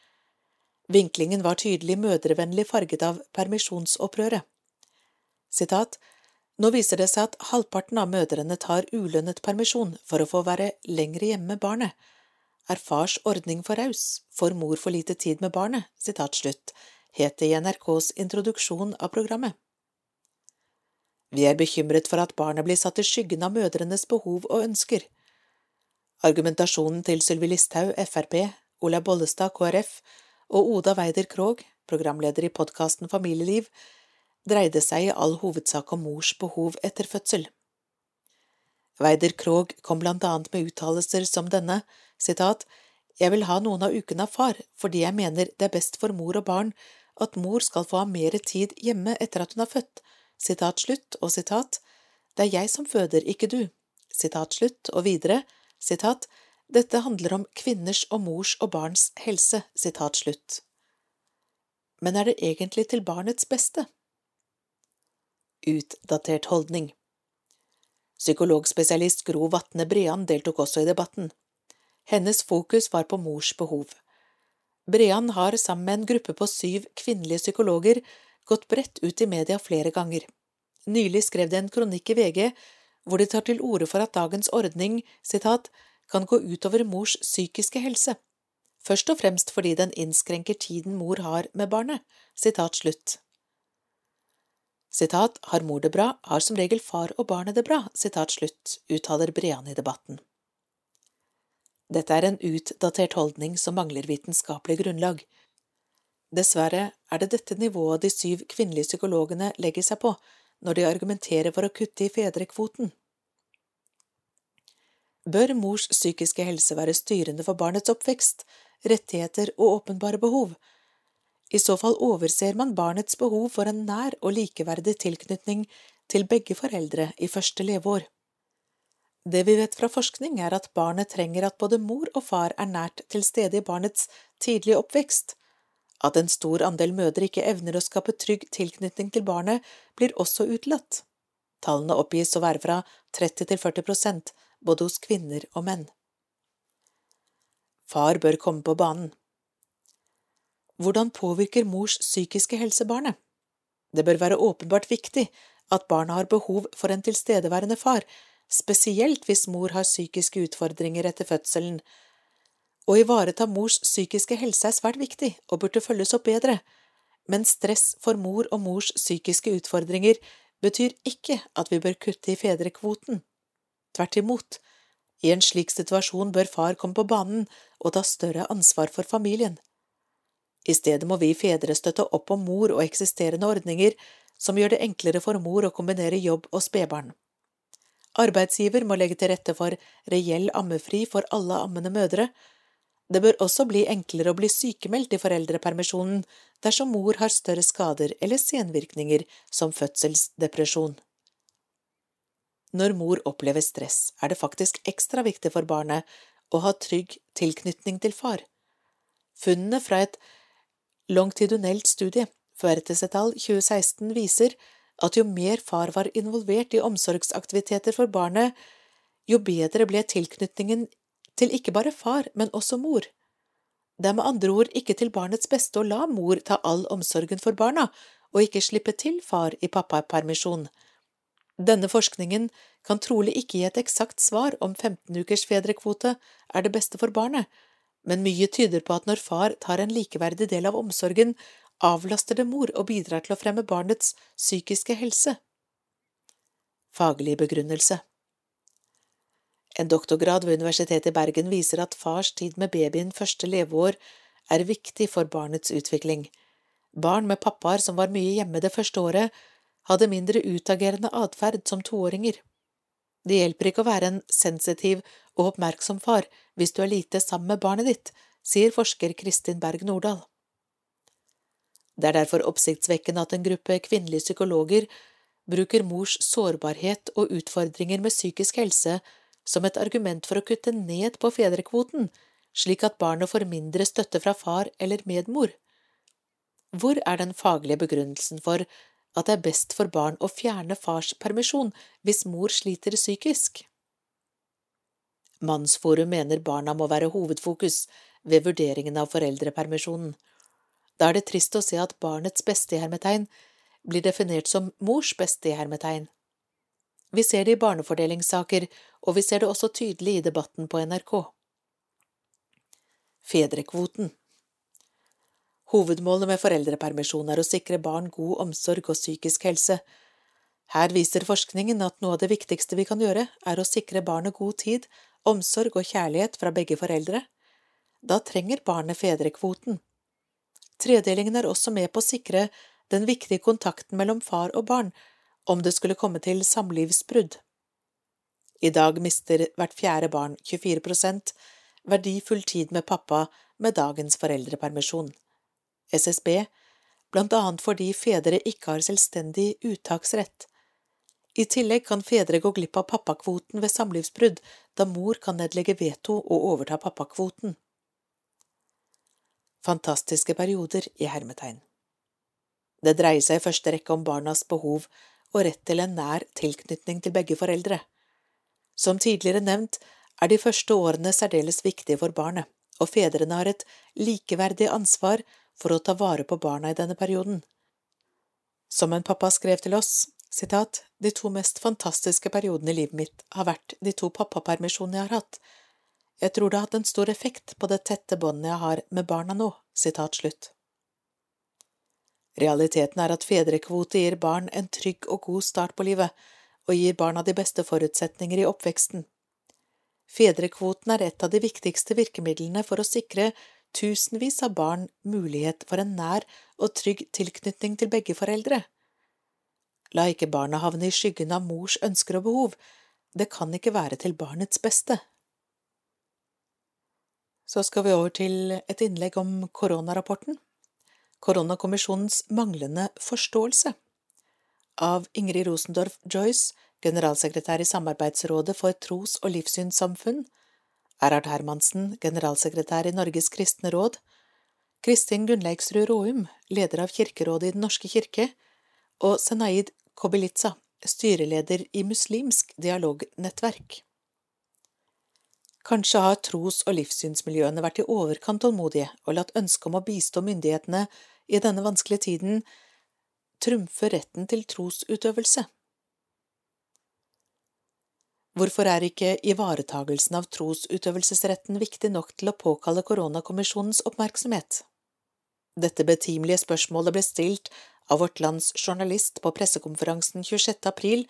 Vinklingen var tydelig mødrevennlig farget av permisjonsopprøret. Sitat, nå viser det seg at halvparten av mødrene tar ulønnet permisjon for å få være lengre hjemme med barnet. Er fars ordning for raus? Får mor for lite tid med barnet? Sitat slutt, het det i NRKs introduksjon av programmet. Vi er bekymret for at barnet blir satt i skyggen av mødrenes behov og ønsker. Argumentasjonen til Sylvi Listhaug, Frp, Olaug Bollestad, KrF, og Oda Weider Krogh, programleder i podkasten Familieliv, dreide seg i all hovedsak om mors behov etter fødsel. Weider Krogh kom blant annet med uttalelser som denne, sitat, Jeg vil ha noen av ukene av far fordi jeg mener det er best for mor og barn at mor skal få ha mer tid hjemme etter at hun har født, sitat slutt, og sitat, Det er jeg som føder, ikke du, sitat slutt, og videre, sitat, Dette handler om kvinners og mors og barns helse, sitat slutt. Men er det egentlig til barnets beste? Utdatert holdning. Psykologspesialist Gro Vatne Brean deltok også i debatten. Hennes fokus var på mors behov. Brean har sammen med en gruppe på syv kvinnelige psykologer gått bredt ut i media flere ganger. Nylig skrev de en kronikk i VG hvor de tar til orde for at dagens ordning citat, kan gå utover mors psykiske helse, først og fremst fordi den innskrenker tiden mor har med barnet. Sitat slutt. Sitat, har mor det bra, har som regel far og barnet det bra, sitat slutt, uttaler Brean i debatten. Dette er en utdatert holdning som mangler vitenskapelig grunnlag. Dessverre er det dette nivået de syv kvinnelige psykologene legger seg på når de argumenterer for å kutte i fedrekvoten. Bør mors psykiske helse være styrende for barnets oppvekst, rettigheter og åpenbare behov? I så fall overser man barnets behov for en nær og likeverdig tilknytning til begge foreldre i første leveår. Det vi vet fra forskning, er at barnet trenger at både mor og far er nært til stede i barnets tidlige oppvekst. At en stor andel mødre ikke evner å skape trygg tilknytning til barnet, blir også utelatt. Tallene oppgis å være fra 30 til 40 prosent, både hos kvinner og menn. Far bør komme på banen. Hvordan påvirker mors psykiske helse barnet? Det bør være åpenbart viktig at barna har behov for en tilstedeværende far, spesielt hvis mor har psykiske utfordringer etter fødselen. Å ivareta mors psykiske helse er svært viktig og burde følges opp bedre, men stress for mor og mors psykiske utfordringer betyr ikke at vi bør kutte i fedrekvoten. Tvert imot, i en slik situasjon bør far komme på banen og ta større ansvar for familien. I stedet må vi fedre støtte opp om mor og eksisterende ordninger som gjør det enklere for mor å kombinere jobb og spedbarn. Arbeidsgiver må legge til rette for reell ammefri for alle ammende mødre. Det bør også bli enklere å bli sykemeldt i foreldrepermisjonen dersom mor har større skader eller senvirkninger som fødselsdepresjon. Når mor opplever stress, er det faktisk ekstra viktig for barnet å ha trygg tilknytning til far. Funnene fra et longitudinelt studie, Fuertesetal 2016, viser at jo mer far var involvert i omsorgsaktiviteter for barnet, jo bedre ble tilknytningen til ikke bare far, men også mor. Det er med andre ord ikke til barnets beste å la mor ta all omsorgen for barna, og ikke slippe til far i pappapermisjon. Denne forskningen kan trolig ikke gi et eksakt svar om 15 ukers fedrekvote er det beste for barnet, men mye tyder på at når far tar en likeverdig del av omsorgen, avlaster det mor og bidrar til å fremme barnets psykiske helse. Faglig begrunnelse En doktorgrad ved Universitetet i Bergen viser at fars tid med babyen første leveår er viktig for barnets utvikling. Barn med pappaer som var mye hjemme det første året, hadde mindre utagerende atferd som toåringer. Det hjelper ikke å være en sensitiv og oppmerksom far hvis du er lite sammen med barnet ditt, sier forsker Kristin Berg Nordahl. Det er derfor oppsiktsvekkende at en gruppe kvinnelige psykologer bruker mors sårbarhet og utfordringer med psykisk helse som et argument for å kutte ned på fedrekvoten, slik at barnet får mindre støtte fra far eller medmor. Hvor er den faglige begrunnelsen for at det er best for barn å fjerne fars permisjon hvis mor sliter psykisk. Mannsforum mener barna må være hovedfokus ved vurderingen av foreldrepermisjonen. Da er det trist å se at barnets beste i hermetegn blir definert som mors beste i hermetegn. Vi ser det i barnefordelingssaker, og vi ser det også tydelig i debatten på NRK. Fedrekvoten Hovedmålet med foreldrepermisjon er å sikre barn god omsorg og psykisk helse. Her viser forskningen at noe av det viktigste vi kan gjøre, er å sikre barnet god tid, omsorg og kjærlighet fra begge foreldre. Da trenger barnet fedrekvoten. Tredelingen er også med på å sikre den viktige kontakten mellom far og barn om det skulle komme til samlivsbrudd. I dag mister hvert fjerde barn, 24 verdifull tid med pappa med dagens foreldrepermisjon. SSB, blant annet fordi fedre ikke har selvstendig uttaksrett. I tillegg kan fedre gå glipp av pappakvoten ved samlivsbrudd, da mor kan nedlegge veto og overta pappakvoten. Fantastiske perioder i hermetegn. Det dreier seg i første rekke om barnas behov og rett til en nær tilknytning til begge foreldre. Som tidligere nevnt er de første årene særdeles viktige for barnet, og fedrene har et likeverdig ansvar for å ta vare på barna i denne perioden. Som en pappa skrev til oss, sitat, de to mest fantastiske periodene i livet mitt har vært de to pappapermisjonene jeg har hatt. Jeg tror det har hatt en stor effekt på det tette båndet jeg har med barna nå, sitat slutt. Realiteten er at fedrekvote gir barn en trygg og god start på livet, og gir barna de beste forutsetninger i oppveksten. Fedrekvoten er et av de viktigste virkemidlene for å sikre tusenvis av barn mulighet for en nær og trygg tilknytning til begge foreldre. La ikke barna havne i skyggen av mors ønsker og behov, det kan ikke være til barnets beste. Så skal vi over til et innlegg om koronarapporten. Koronakommisjonens manglende forståelse. Av Ingrid Rosendorf Joyce, generalsekretær i Samarbeidsrådet for tros- og livssynssamfunn, Erhard Hermansen, generalsekretær i Norges kristne råd, Kristin Gunnleiksrud Råum, leder av Kirkerådet i Den norske kirke, og Senaid Kobilica, styreleder i Muslimsk dialognettverk. Kanskje har tros- og livssynsmiljøene vært i overkant tålmodige og latt ønsket om å bistå myndighetene i denne vanskelige tiden trumfe retten til trosutøvelse. Hvorfor er ikke ivaretagelsen av trosutøvelsesretten viktig nok til å påkalle koronakommisjonens oppmerksomhet? Dette betimelige spørsmålet ble stilt av vårt lands journalist på pressekonferansen 26. april,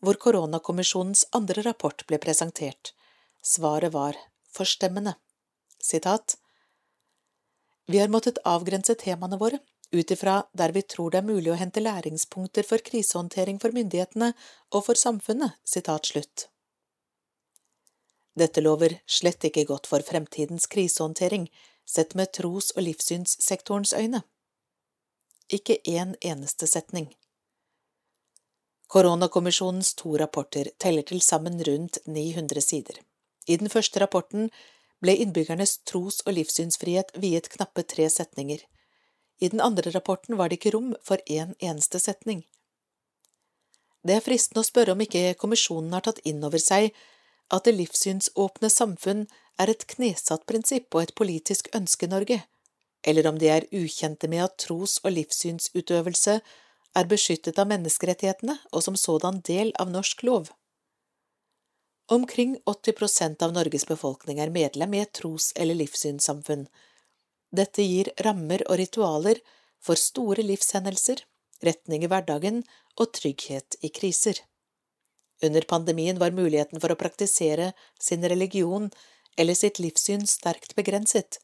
hvor koronakommisjonens andre rapport ble presentert. Svaret var forstemmende. Sitat Vi har måttet avgrense temaene våre ut ifra der vi tror det er mulig å hente læringspunkter for krisehåndtering for myndighetene og for samfunnet. Sitat slutt. Dette lover slett ikke godt for fremtidens krisehåndtering, sett med tros- og livssynssektorens øyne. Ikke én eneste setning. Koronakommisjonens to rapporter teller til sammen rundt 900 sider. I den første rapporten ble innbyggernes tros- og livssynsfrihet viet knappe tre setninger. I den andre rapporten var det ikke rom for én en eneste setning. Det er fristende å spørre om ikke kommisjonen har tatt inn over seg at det livssynsåpne samfunn er et knesatt prinsipp og et politisk ønske Norge, eller om de er ukjente med at tros- og livssynsutøvelse er beskyttet av menneskerettighetene og som sådan del av norsk lov. Omkring 80 prosent av Norges befolkning er medlem i et tros- eller livssynssamfunn. Dette gir rammer og ritualer for store livshendelser, retning i hverdagen og trygghet i kriser. Under pandemien var muligheten for å praktisere sin religion eller sitt livssyn sterkt begrenset,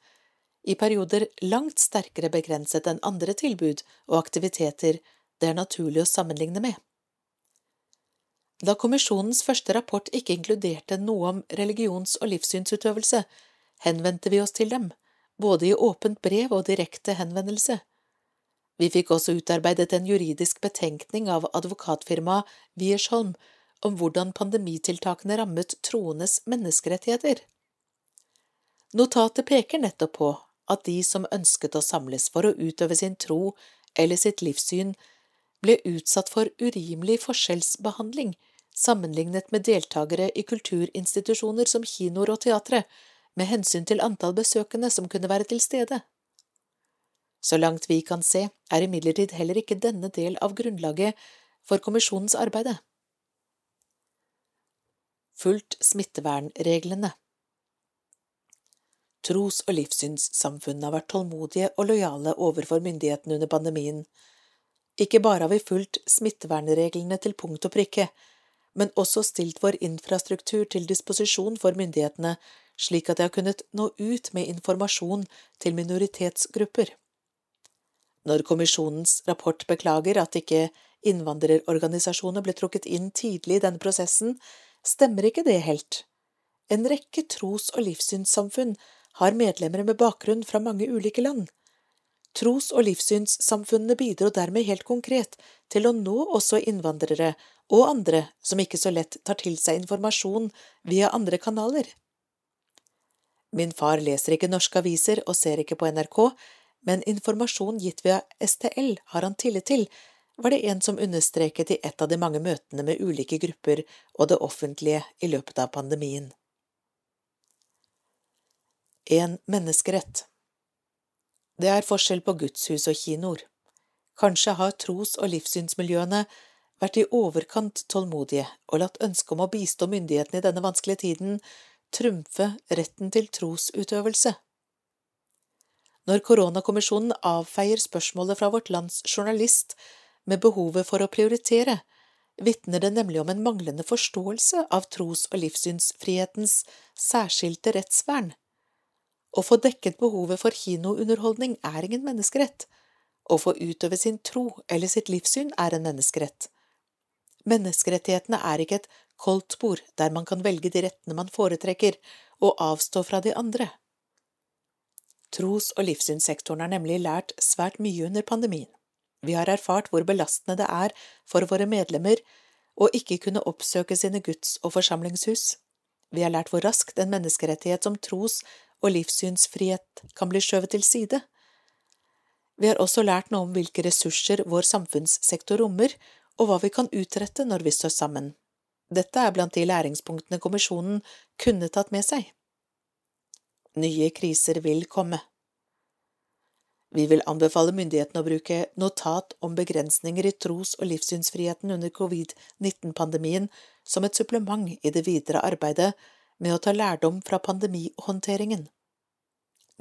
i perioder langt sterkere begrenset enn andre tilbud og aktiviteter det er naturlig å sammenligne med. Da kommisjonens første rapport ikke inkluderte noe om religions- og livssynsutøvelse, henvendte vi oss til dem, både i åpent brev og direkte henvendelse. Vi fikk også utarbeidet en juridisk betenkning av advokatfirmaet Wiersholm om hvordan pandemitiltakene rammet troendes menneskerettigheter. Notatet peker nettopp på at de som ønsket å samles for å utøve sin tro eller sitt livssyn, ble utsatt for urimelig forskjellsbehandling sammenlignet med deltakere i kulturinstitusjoner som kinoer og teatre, med hensyn til antall besøkende som kunne være til stede. Så langt vi kan se, er imidlertid heller ikke denne del av grunnlaget for kommisjonens arbeide. Fulgt smittevernreglene Tros- og livssynssamfunnene har vært tålmodige og lojale overfor myndighetene under pandemien. Ikke bare har vi fulgt smittevernreglene til punkt og prikke, men også stilt vår infrastruktur til disposisjon for myndighetene, slik at de har kunnet nå ut med informasjon til minoritetsgrupper. Når kommisjonens rapport beklager at ikke innvandrerorganisasjoner ble trukket inn tidlig i denne prosessen, stemmer ikke det helt. En rekke tros- og livssynssamfunn har medlemmer med bakgrunn fra mange ulike land. Tros- og livssynssamfunnene bidro dermed helt konkret til å nå også innvandrere og andre som ikke så lett tar til seg informasjon via andre kanaler. Min far leser ikke norske aviser og ser ikke på NRK, men informasjon gitt via STL har han tillit til, var det en som understreket i et av de mange møtene med ulike grupper og det offentlige i løpet av pandemien. En menneskerett Det er forskjell på gudshus og kinoer. Kanskje har tros- og livssynsmiljøene vært i overkant tålmodige og latt ønsket om å bistå myndighetene i denne vanskelige tiden trumfe retten til trosutøvelse. Når koronakommisjonen avfeier spørsmålet fra vårt lands journalist med behovet for å prioritere, vitner det nemlig om en manglende forståelse av tros- og livssynsfrihetens særskilte rettsvern. Å få dekket behovet for kinounderholdning er ingen menneskerett. Å få utøve sin tro eller sitt livssyn er en menneskerett. Menneskerettighetene er ikke et koldtbord der man kan velge de rettene man foretrekker, og avstå fra de andre. Tros- og livssynssektoren har nemlig lært svært mye under pandemien. Vi har erfart hvor belastende det er for våre medlemmer å ikke kunne oppsøke sine guds- og forsamlingshus. Vi har lært hvor raskt en menneskerettighet som tros- og livssynsfrihet kan bli skjøvet til side. Vi har også lært noe om hvilke ressurser vår samfunnssektor rommer, og hva vi kan utrette når vi står sammen. Dette er blant de læringspunktene kommisjonen kunne tatt med seg. Nye kriser vil komme. Vi vil anbefale myndighetene å bruke notat om begrensninger i tros- og livssynsfriheten under covid-19-pandemien som et supplement i det videre arbeidet med å ta lærdom fra pandemihåndteringen.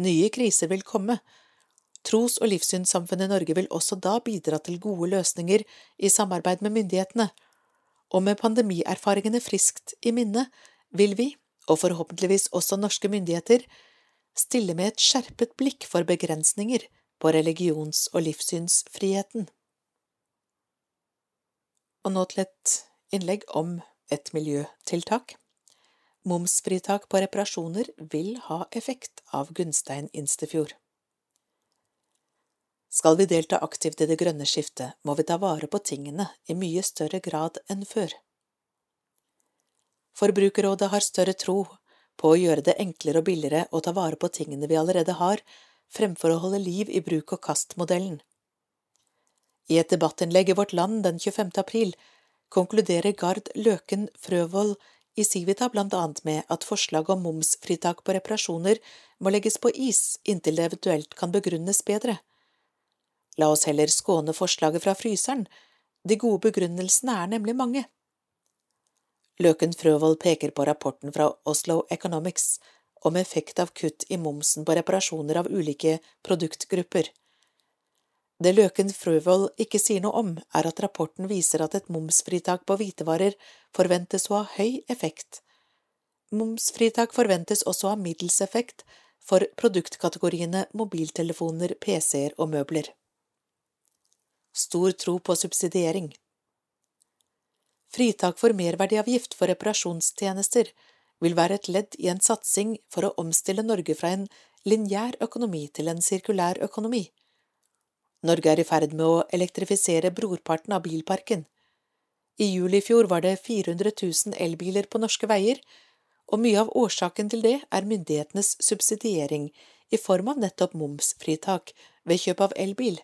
Nye kriser vil komme. Tros- og livssynssamfunnet i Norge vil også da bidra til gode løsninger i samarbeid med myndighetene, og med pandemierfaringene friskt i minne vil vi, og forhåpentligvis også norske myndigheter, stille med et skjerpet blikk for begrensninger på religions- og livssynsfriheten. Og nå til et innlegg om et miljøtiltak. Momsfritak på reparasjoner vil ha effekt av Gunstein Instefjord. Skal vi delta aktivt i det grønne skiftet, må vi ta vare på tingene i mye større grad enn før. Forbrukerrådet har større tro på å gjøre det enklere og billigere å ta vare på tingene vi allerede har, fremfor å holde liv i bruk-og-kast-modellen. I et debattinnlegg i Vårt Land den 25. april konkluderer Gard Løken Frøvold i Civita blant annet med at forslaget om momsfritak på reparasjoner må legges på is inntil det eventuelt kan begrunnes bedre. La oss heller skåne forslaget fra fryseren, de gode begrunnelsene er nemlig mange. Løken Frøvold peker på rapporten fra Oslo Economics om effekt av kutt i momsen på reparasjoner av ulike produktgrupper. Det Løken Frøvold ikke sier noe om, er at rapporten viser at et momsfritak på hvitevarer forventes å ha høy effekt. Momsfritak forventes også å ha middels effekt for produktkategoriene mobiltelefoner, PC-er og møbler. Stor tro på subsidiering Fritak for merverdiavgift for reparasjonstjenester vil være et ledd i en satsing for å omstille Norge fra en lineær økonomi til en sirkulær økonomi. Norge er i ferd med å elektrifisere brorparten av bilparken. I juli i fjor var det 400 000 elbiler på norske veier, og mye av årsaken til det er myndighetenes subsidiering i form av nettopp momsfritak ved kjøp av elbil.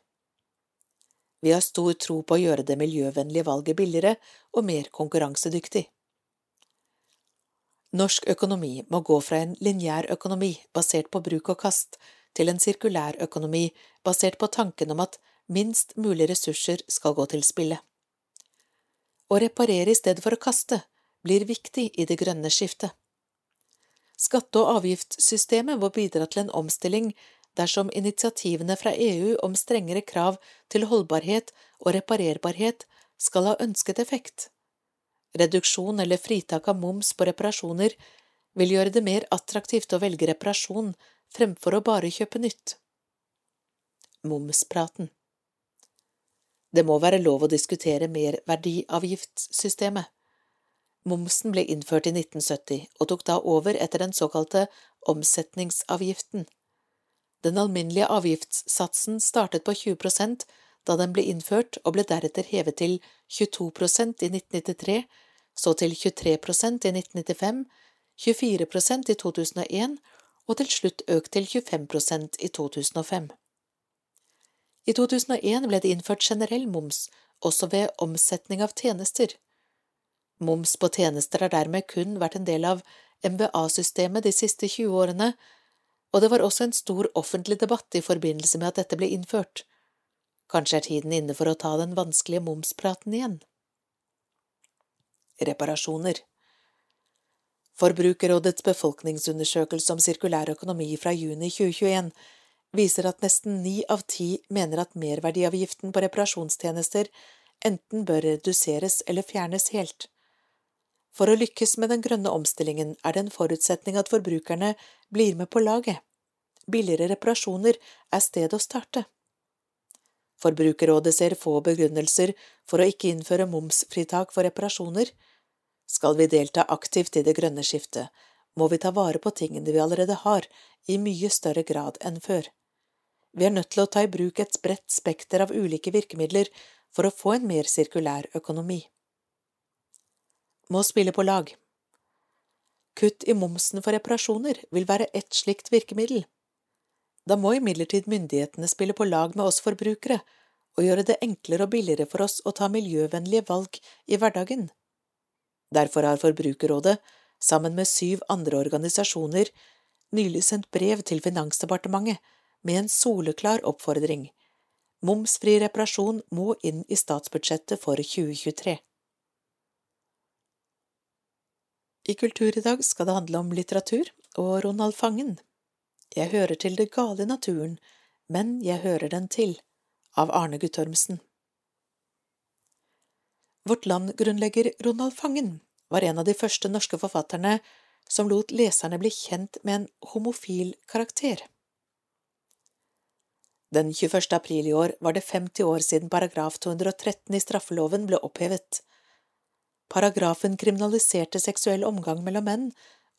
Vi har stor tro på å gjøre det miljøvennlige valget billigere og mer konkurransedyktig. Norsk økonomi må gå fra en lineær økonomi basert på bruk og kast til en sirkulær økonomi basert på tanken om at minst mulig ressurser skal gå til spille. Å reparere i stedet for å kaste blir viktig i det grønne skiftet. Skatte- og avgiftssystemet må bidra til en omstilling dersom initiativene fra EU om strengere krav til holdbarhet og reparerbarhet skal ha ønsket effekt. Reduksjon eller fritak av moms på reparasjoner vil gjøre det mer attraktivt å velge reparasjon fremfor å bare kjøpe nytt. Momspraten Det må være lov å diskutere merverdiavgiftssystemet. Momsen ble innført i 1970 og tok da over etter den såkalte omsetningsavgiften. Den alminnelige avgiftssatsen startet på 20 prosent da den ble innført og ble deretter hevet til 22 prosent i 1993, så til 23 prosent i 1995, 24 prosent i 2001 og til slutt økt til 25 prosent i 2005. I 2001 ble det innført generell moms også ved omsetning av tjenester. Moms på tjenester har dermed kun vært en del av MVA-systemet de siste 20 årene, og det var også en stor offentlig debatt i forbindelse med at dette ble innført. Kanskje er tiden inne for å ta den vanskelige momspraten igjen. Reparasjoner Forbrukerrådets befolkningsundersøkelse om sirkulær økonomi fra juni 2021 viser at nesten ni av ti mener at merverdiavgiften på reparasjonstjenester enten bør reduseres eller fjernes helt. For å lykkes med den grønne omstillingen er det en forutsetning at forbrukerne blir med på laget. Billigere reparasjoner er stedet å starte. Forbrukerrådet ser få begrunnelser for å ikke innføre momsfritak for reparasjoner. Skal vi delta aktivt i det grønne skiftet, må vi ta vare på tingene vi allerede har, i mye større grad enn før. Vi er nødt til å ta i bruk et bredt spekter av ulike virkemidler for å få en mer sirkulær økonomi. Må spille på lag Kutt i momsen for reparasjoner vil være ett slikt virkemiddel. Da må imidlertid myndighetene spille på lag med oss forbrukere og gjøre det enklere og billigere for oss å ta miljøvennlige valg i hverdagen. Derfor har Forbrukerrådet, sammen med syv andre organisasjoner, nylig sendt brev til Finansdepartementet med en soleklar oppfordring. Momsfri reparasjon må inn i statsbudsjettet for 2023. I Kultur i dag skal det handle om litteratur og Ronald Fangen. Jeg hører til det gale i naturen, men jeg hører den til, av Arne Guttormsen. Vårt Land-grunnlegger Ronald Fangen var en av de første norske forfatterne som lot leserne bli kjent med en homofil karakter. Den 21. april i år var det 50 år siden paragraf 213 i straffeloven ble opphevet. Paragrafen kriminaliserte seksuell omgang mellom menn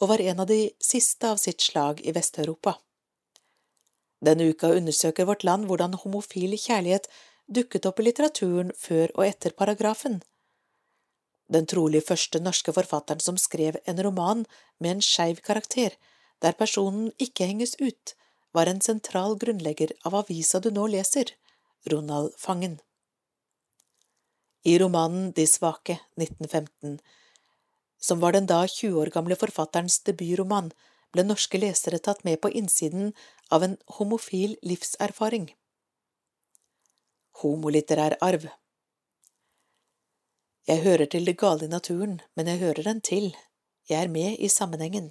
og var en av de siste av sitt slag i Vest-Europa. Denne uka undersøker Vårt Land hvordan homofil kjærlighet dukket opp i litteraturen før og etter paragrafen. Den trolig første norske forfatteren som skrev en roman med en skeiv karakter, der personen ikke henges ut, var en sentral grunnlegger av avisa du nå leser, Ronald Fangen. I romanen De svake, 1915, som var den da 20 år gamle forfatterens debutroman, ble norske lesere tatt med på innsiden av en homofil livserfaring. Homolitterær arv Jeg hører til det gale i naturen, men jeg hører den til, jeg er med i sammenhengen.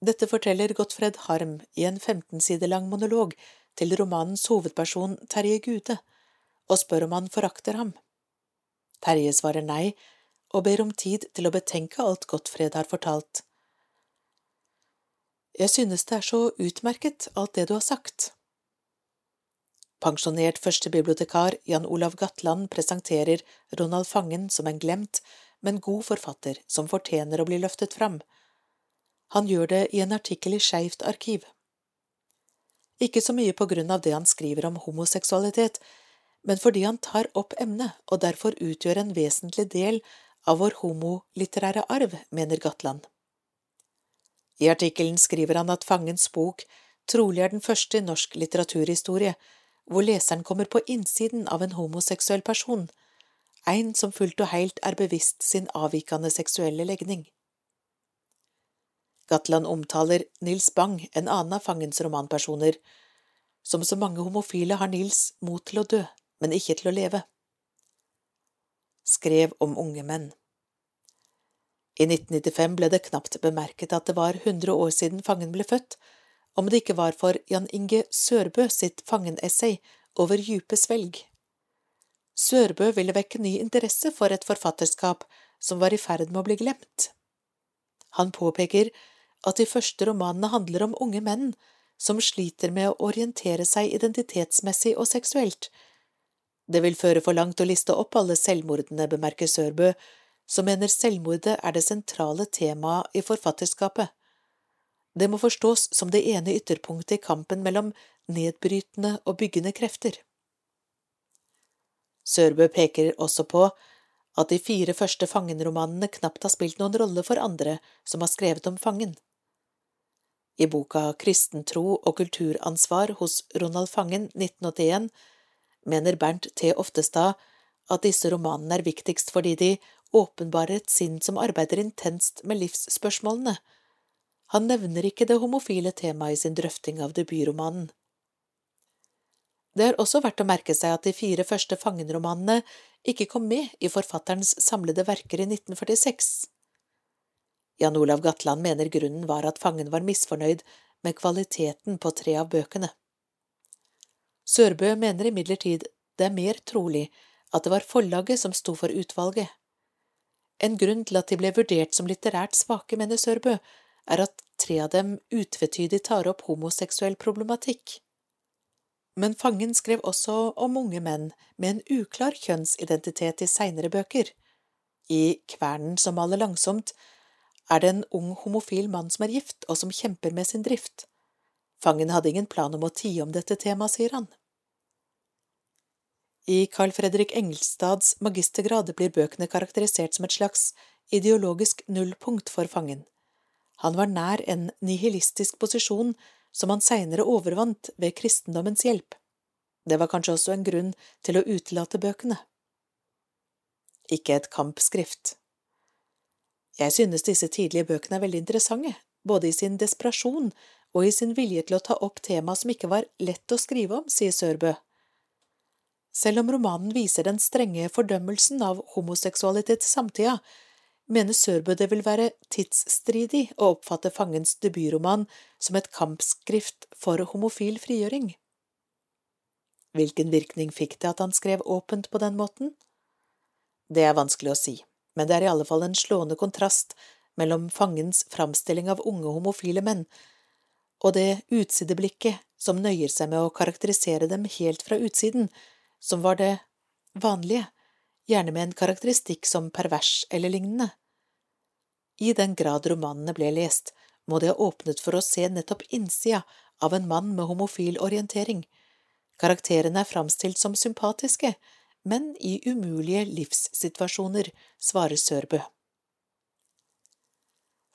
Dette forteller Gottfred Harm i en 15 sider lang monolog til romanens hovedperson Terje Gude, og spør om han forakter ham. Terje svarer nei og ber om tid til å betenke alt Gottfred har fortalt. Jeg synes det er så utmerket, alt det du har sagt. Pensjonert førstebibliotekar Jan Olav Gatland presenterer Ronald Fangen som en glemt, men god forfatter som fortjener å bli løftet fram. Han gjør det i en artikkel i Skeivt arkiv. Ikke så mye på grunn av det han skriver om homoseksualitet, men fordi han tar opp emnet og derfor utgjør en vesentlig del av vår homolitterære arv, mener Gatland. I artikkelen skriver han at Fangens bok trolig er den første i norsk litteraturhistorie hvor leseren kommer på innsiden av en homoseksuell person, en som fullt og heilt er bevisst sin avvikende seksuelle legning. Gatland omtaler Nils Bang, en annen av fangens romanpersoner. Som så mange homofile har Nils mot til å dø, men ikke til å leve. Skrev om unge menn. I 1995 ble det knapt bemerket at det var 100 år siden fangen ble født, om det ikke var for Jan Inge Sørbø sitt fangenessay Over dype svelg. Sørbø ville vekke ny interesse for et forfatterskap som var i ferd med å bli glemt. Han påpeker at de første romanene handler om unge menn som sliter med å orientere seg identitetsmessig og seksuelt. Det vil føre for langt å liste opp alle selvmordene, bemerker Sørbø, som mener selvmordet er det sentrale temaet i forfatterskapet. Det må forstås som det ene ytterpunktet i kampen mellom nedbrytende og byggende krefter. Sørbø peker også på at de fire første Fangen-romanene knapt har spilt noen rolle for andre som har skrevet om fangen. I boka Kristentro og kulturansvar hos Ronald Fangen 1981 mener Bernt T. Oftestad at disse romanene er viktigst fordi de åpenbarer et sinn som arbeider intenst med livsspørsmålene. Han nevner ikke det homofile temaet i sin drøfting av debutromanen. Det er også verdt å merke seg at de fire første Fangen-romanene ikke kom med i forfatterens samlede verker i 1946. Jan Olav Gatland mener grunnen var at fangen var misfornøyd med kvaliteten på tre av bøkene. Sørbø mener imidlertid det er mer trolig at det var forlaget som sto for utvalget. En grunn til at de ble vurdert som litterært svake, mener Sørbø, er at tre av dem utvetydig tar opp homoseksuell problematikk. Men fangen skrev også om unge menn med en uklar kjønnsidentitet i seinere bøker. I Kvernen som maler langsomt er det en ung homofil mann som er gift, og som kjemper med sin drift. Fangen hadde ingen plan om å tie om dette temaet, sier han. I Carl Fredrik Engelstads magistergrad blir bøkene karakterisert som et slags ideologisk nullpunkt for fangen. Han var nær en nihilistisk posisjon som han seinere overvant ved kristendommens hjelp. Det var kanskje også en grunn til å utelate bøkene. Ikke et kampskrift. Jeg synes disse tidlige bøkene er veldig interessante, både i sin desperasjon og i sin vilje til å ta opp tema som ikke var lett å skrive om, sier Sørbø. Selv om romanen viser den strenge fordømmelsen av homoseksualitet i samtida, mener Sørbø det vil være tidsstridig å oppfatte fangens debutroman som et kampskrift for homofil frigjøring. Hvilken virkning fikk det at han skrev åpent på den måten? Det er vanskelig å si, men det er i alle fall en slående kontrast mellom fangens framstilling av unge homofile menn og det utsideblikket som nøyer seg med å karakterisere dem helt fra utsiden, som var det vanlige, gjerne med en karakteristikk som pervers eller lignende. I den grad romanene ble lest, må de ha åpnet for å se nettopp innsida av en mann med homofil orientering. Karakterene er framstilt som sympatiske, men i umulige livssituasjoner, svarer Sørbø.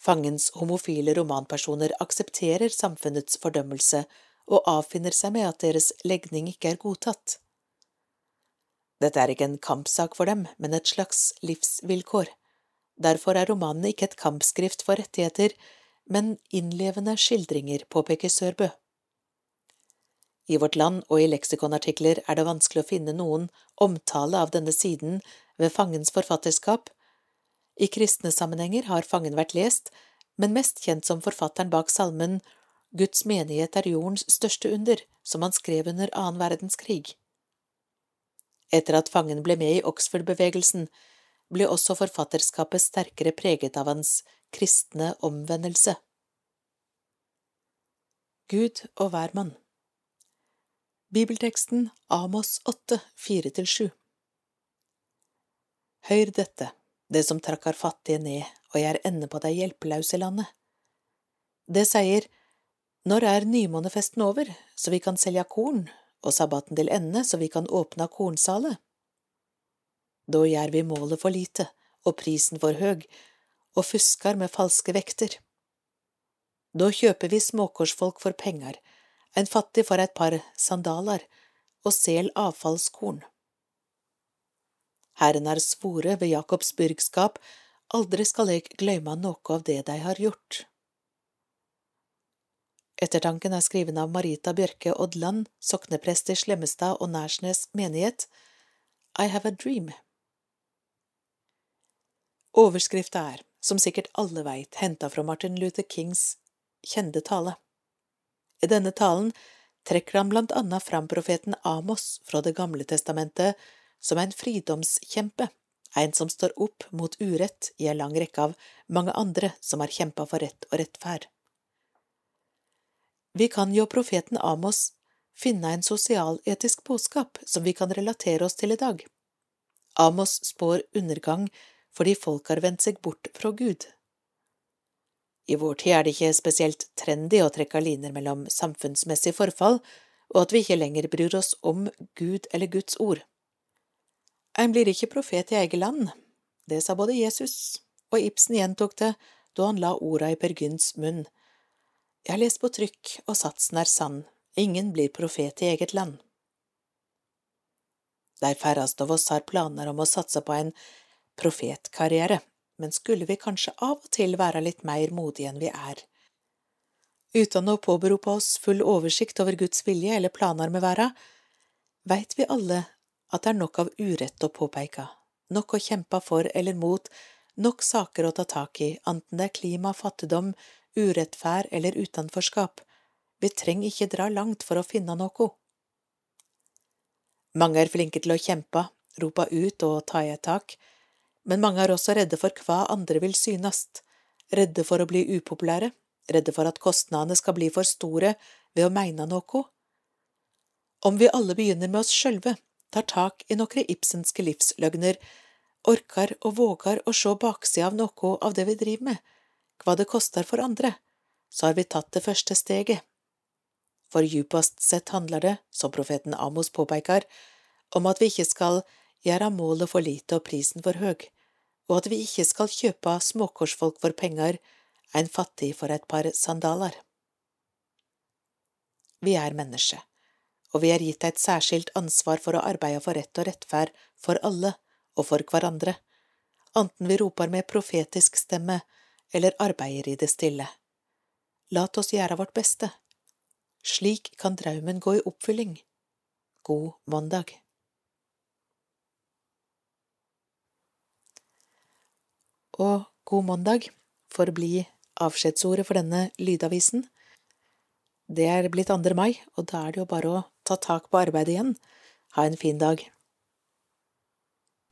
Fangens homofile romanpersoner aksepterer samfunnets fordømmelse og avfinner seg med at deres legning ikke er godtatt. Dette er ikke en kampsak for dem, men et slags livsvilkår. Derfor er romanene ikke et kampskrift for rettigheter, men innlevende skildringer, påpeker Sørbø. I Vårt Land og i leksikonartikler er det vanskelig å finne noen omtale av denne siden ved fangens forfatterskap. I kristne sammenhenger har fangen vært lest, men mest kjent som forfatteren bak salmen Guds menighet er jordens største under, som han skrev under annen verdenskrig. Etter at fangen ble med i Oxford-bevegelsen, ble også forfatterskapet sterkere preget av hans kristne omvendelse. Gud og hvermann Bibelteksten Amos 8, 4–7 Høyr dette, det som trakkar fattige ned og gjer ende på dei hjelpelause landet. Det sier, Når er nymånefesten over, så vi kan selja korn og sabbaten til ende så vi kan åpne kornsalet. Da gjør vi målet for lite og prisen for høg, og fuskar med falske vekter. Da kjøper vi småkorsfolk for penger, en fattig for et par sandaler, og sel avfallskorn. Herren har svore ved Jakobs byrgskap, aldri skal eg gløyma noe av det de har gjort. Ettertanken er skriven av Marita Bjørke Odland, sokneprest i Slemmestad og Nærsnes menighet. I have a dream. Overskrifta er, som sikkert alle veit, henta fra Martin Luther Kings kjente tale. I denne talen trekker han blant annet fram profeten Amos fra Det gamle testamentet som en fridomskjempe, en som står opp mot urett i en lang rekke av mange andre som har kjempa for rett og rettferd. Vi kan jo profeten Amos finne en sosialetisk budskap som vi kan relatere oss til i dag. Amos spår undergang fordi folk har vendt seg bort fra Gud. I vår tid er det ikke spesielt trendy å trekke liner mellom samfunnsmessig forfall og at vi ikke lenger bryr oss om Gud eller Guds ord. En blir ikke profet i eget land, det sa både Jesus, og Ibsen gjentok det da han la orda i Per Gynts munn. Jeg har lest på trykk, og satsen er sann, ingen blir profet i eget land. De færreste av oss har planer om å satse på en profetkarriere, men skulle vi kanskje av og til være litt mer modige enn vi er? Uten å påberope oss full oversikt over Guds vilje eller planer med verda, veit vi alle at det er nok av urett å påpeike, nok å kjempe for eller mot, nok saker å ta tak i, enten det er klima, fattigdom, urettferd eller utenforskap, vi trenger ikke dra langt for å finne noe. Mange er flinke til å kjempe, rope ut og ta i et tak, men mange er også redde for hva andre vil synast, redde for å bli upopulære, redde for at kostnadene skal bli for store ved å mene noe. Om vi alle begynner med oss sjølve, tar tak i nokre ibsenske livsløgner, orkar og vågar å sjå baksida av noe av det vi driver med, hva det koster for andre, så har vi tatt det første steget. For djupest sett handler det, som profeten Amos påpeker, om at vi ikke skal gjøre målet for lite og prisen for høg, og at vi ikke skal kjøpe småkorsfolk for penger, en fattig for et par sandaler. Vi er mennesker, og vi er gitt deg et særskilt ansvar for å arbeide for rett og rettferd for alle og for hverandre, anten vi roper med profetisk stemme eller arbeider i det stille. Lat oss gjøre vårt beste. Slik kan draumen gå i oppfylling. God mandag. Og god mandag forblir bli avskjedsordet for denne lydavisen. Det er blitt 2. mai, og da er det jo bare å ta tak på arbeidet igjen. Ha en fin dag.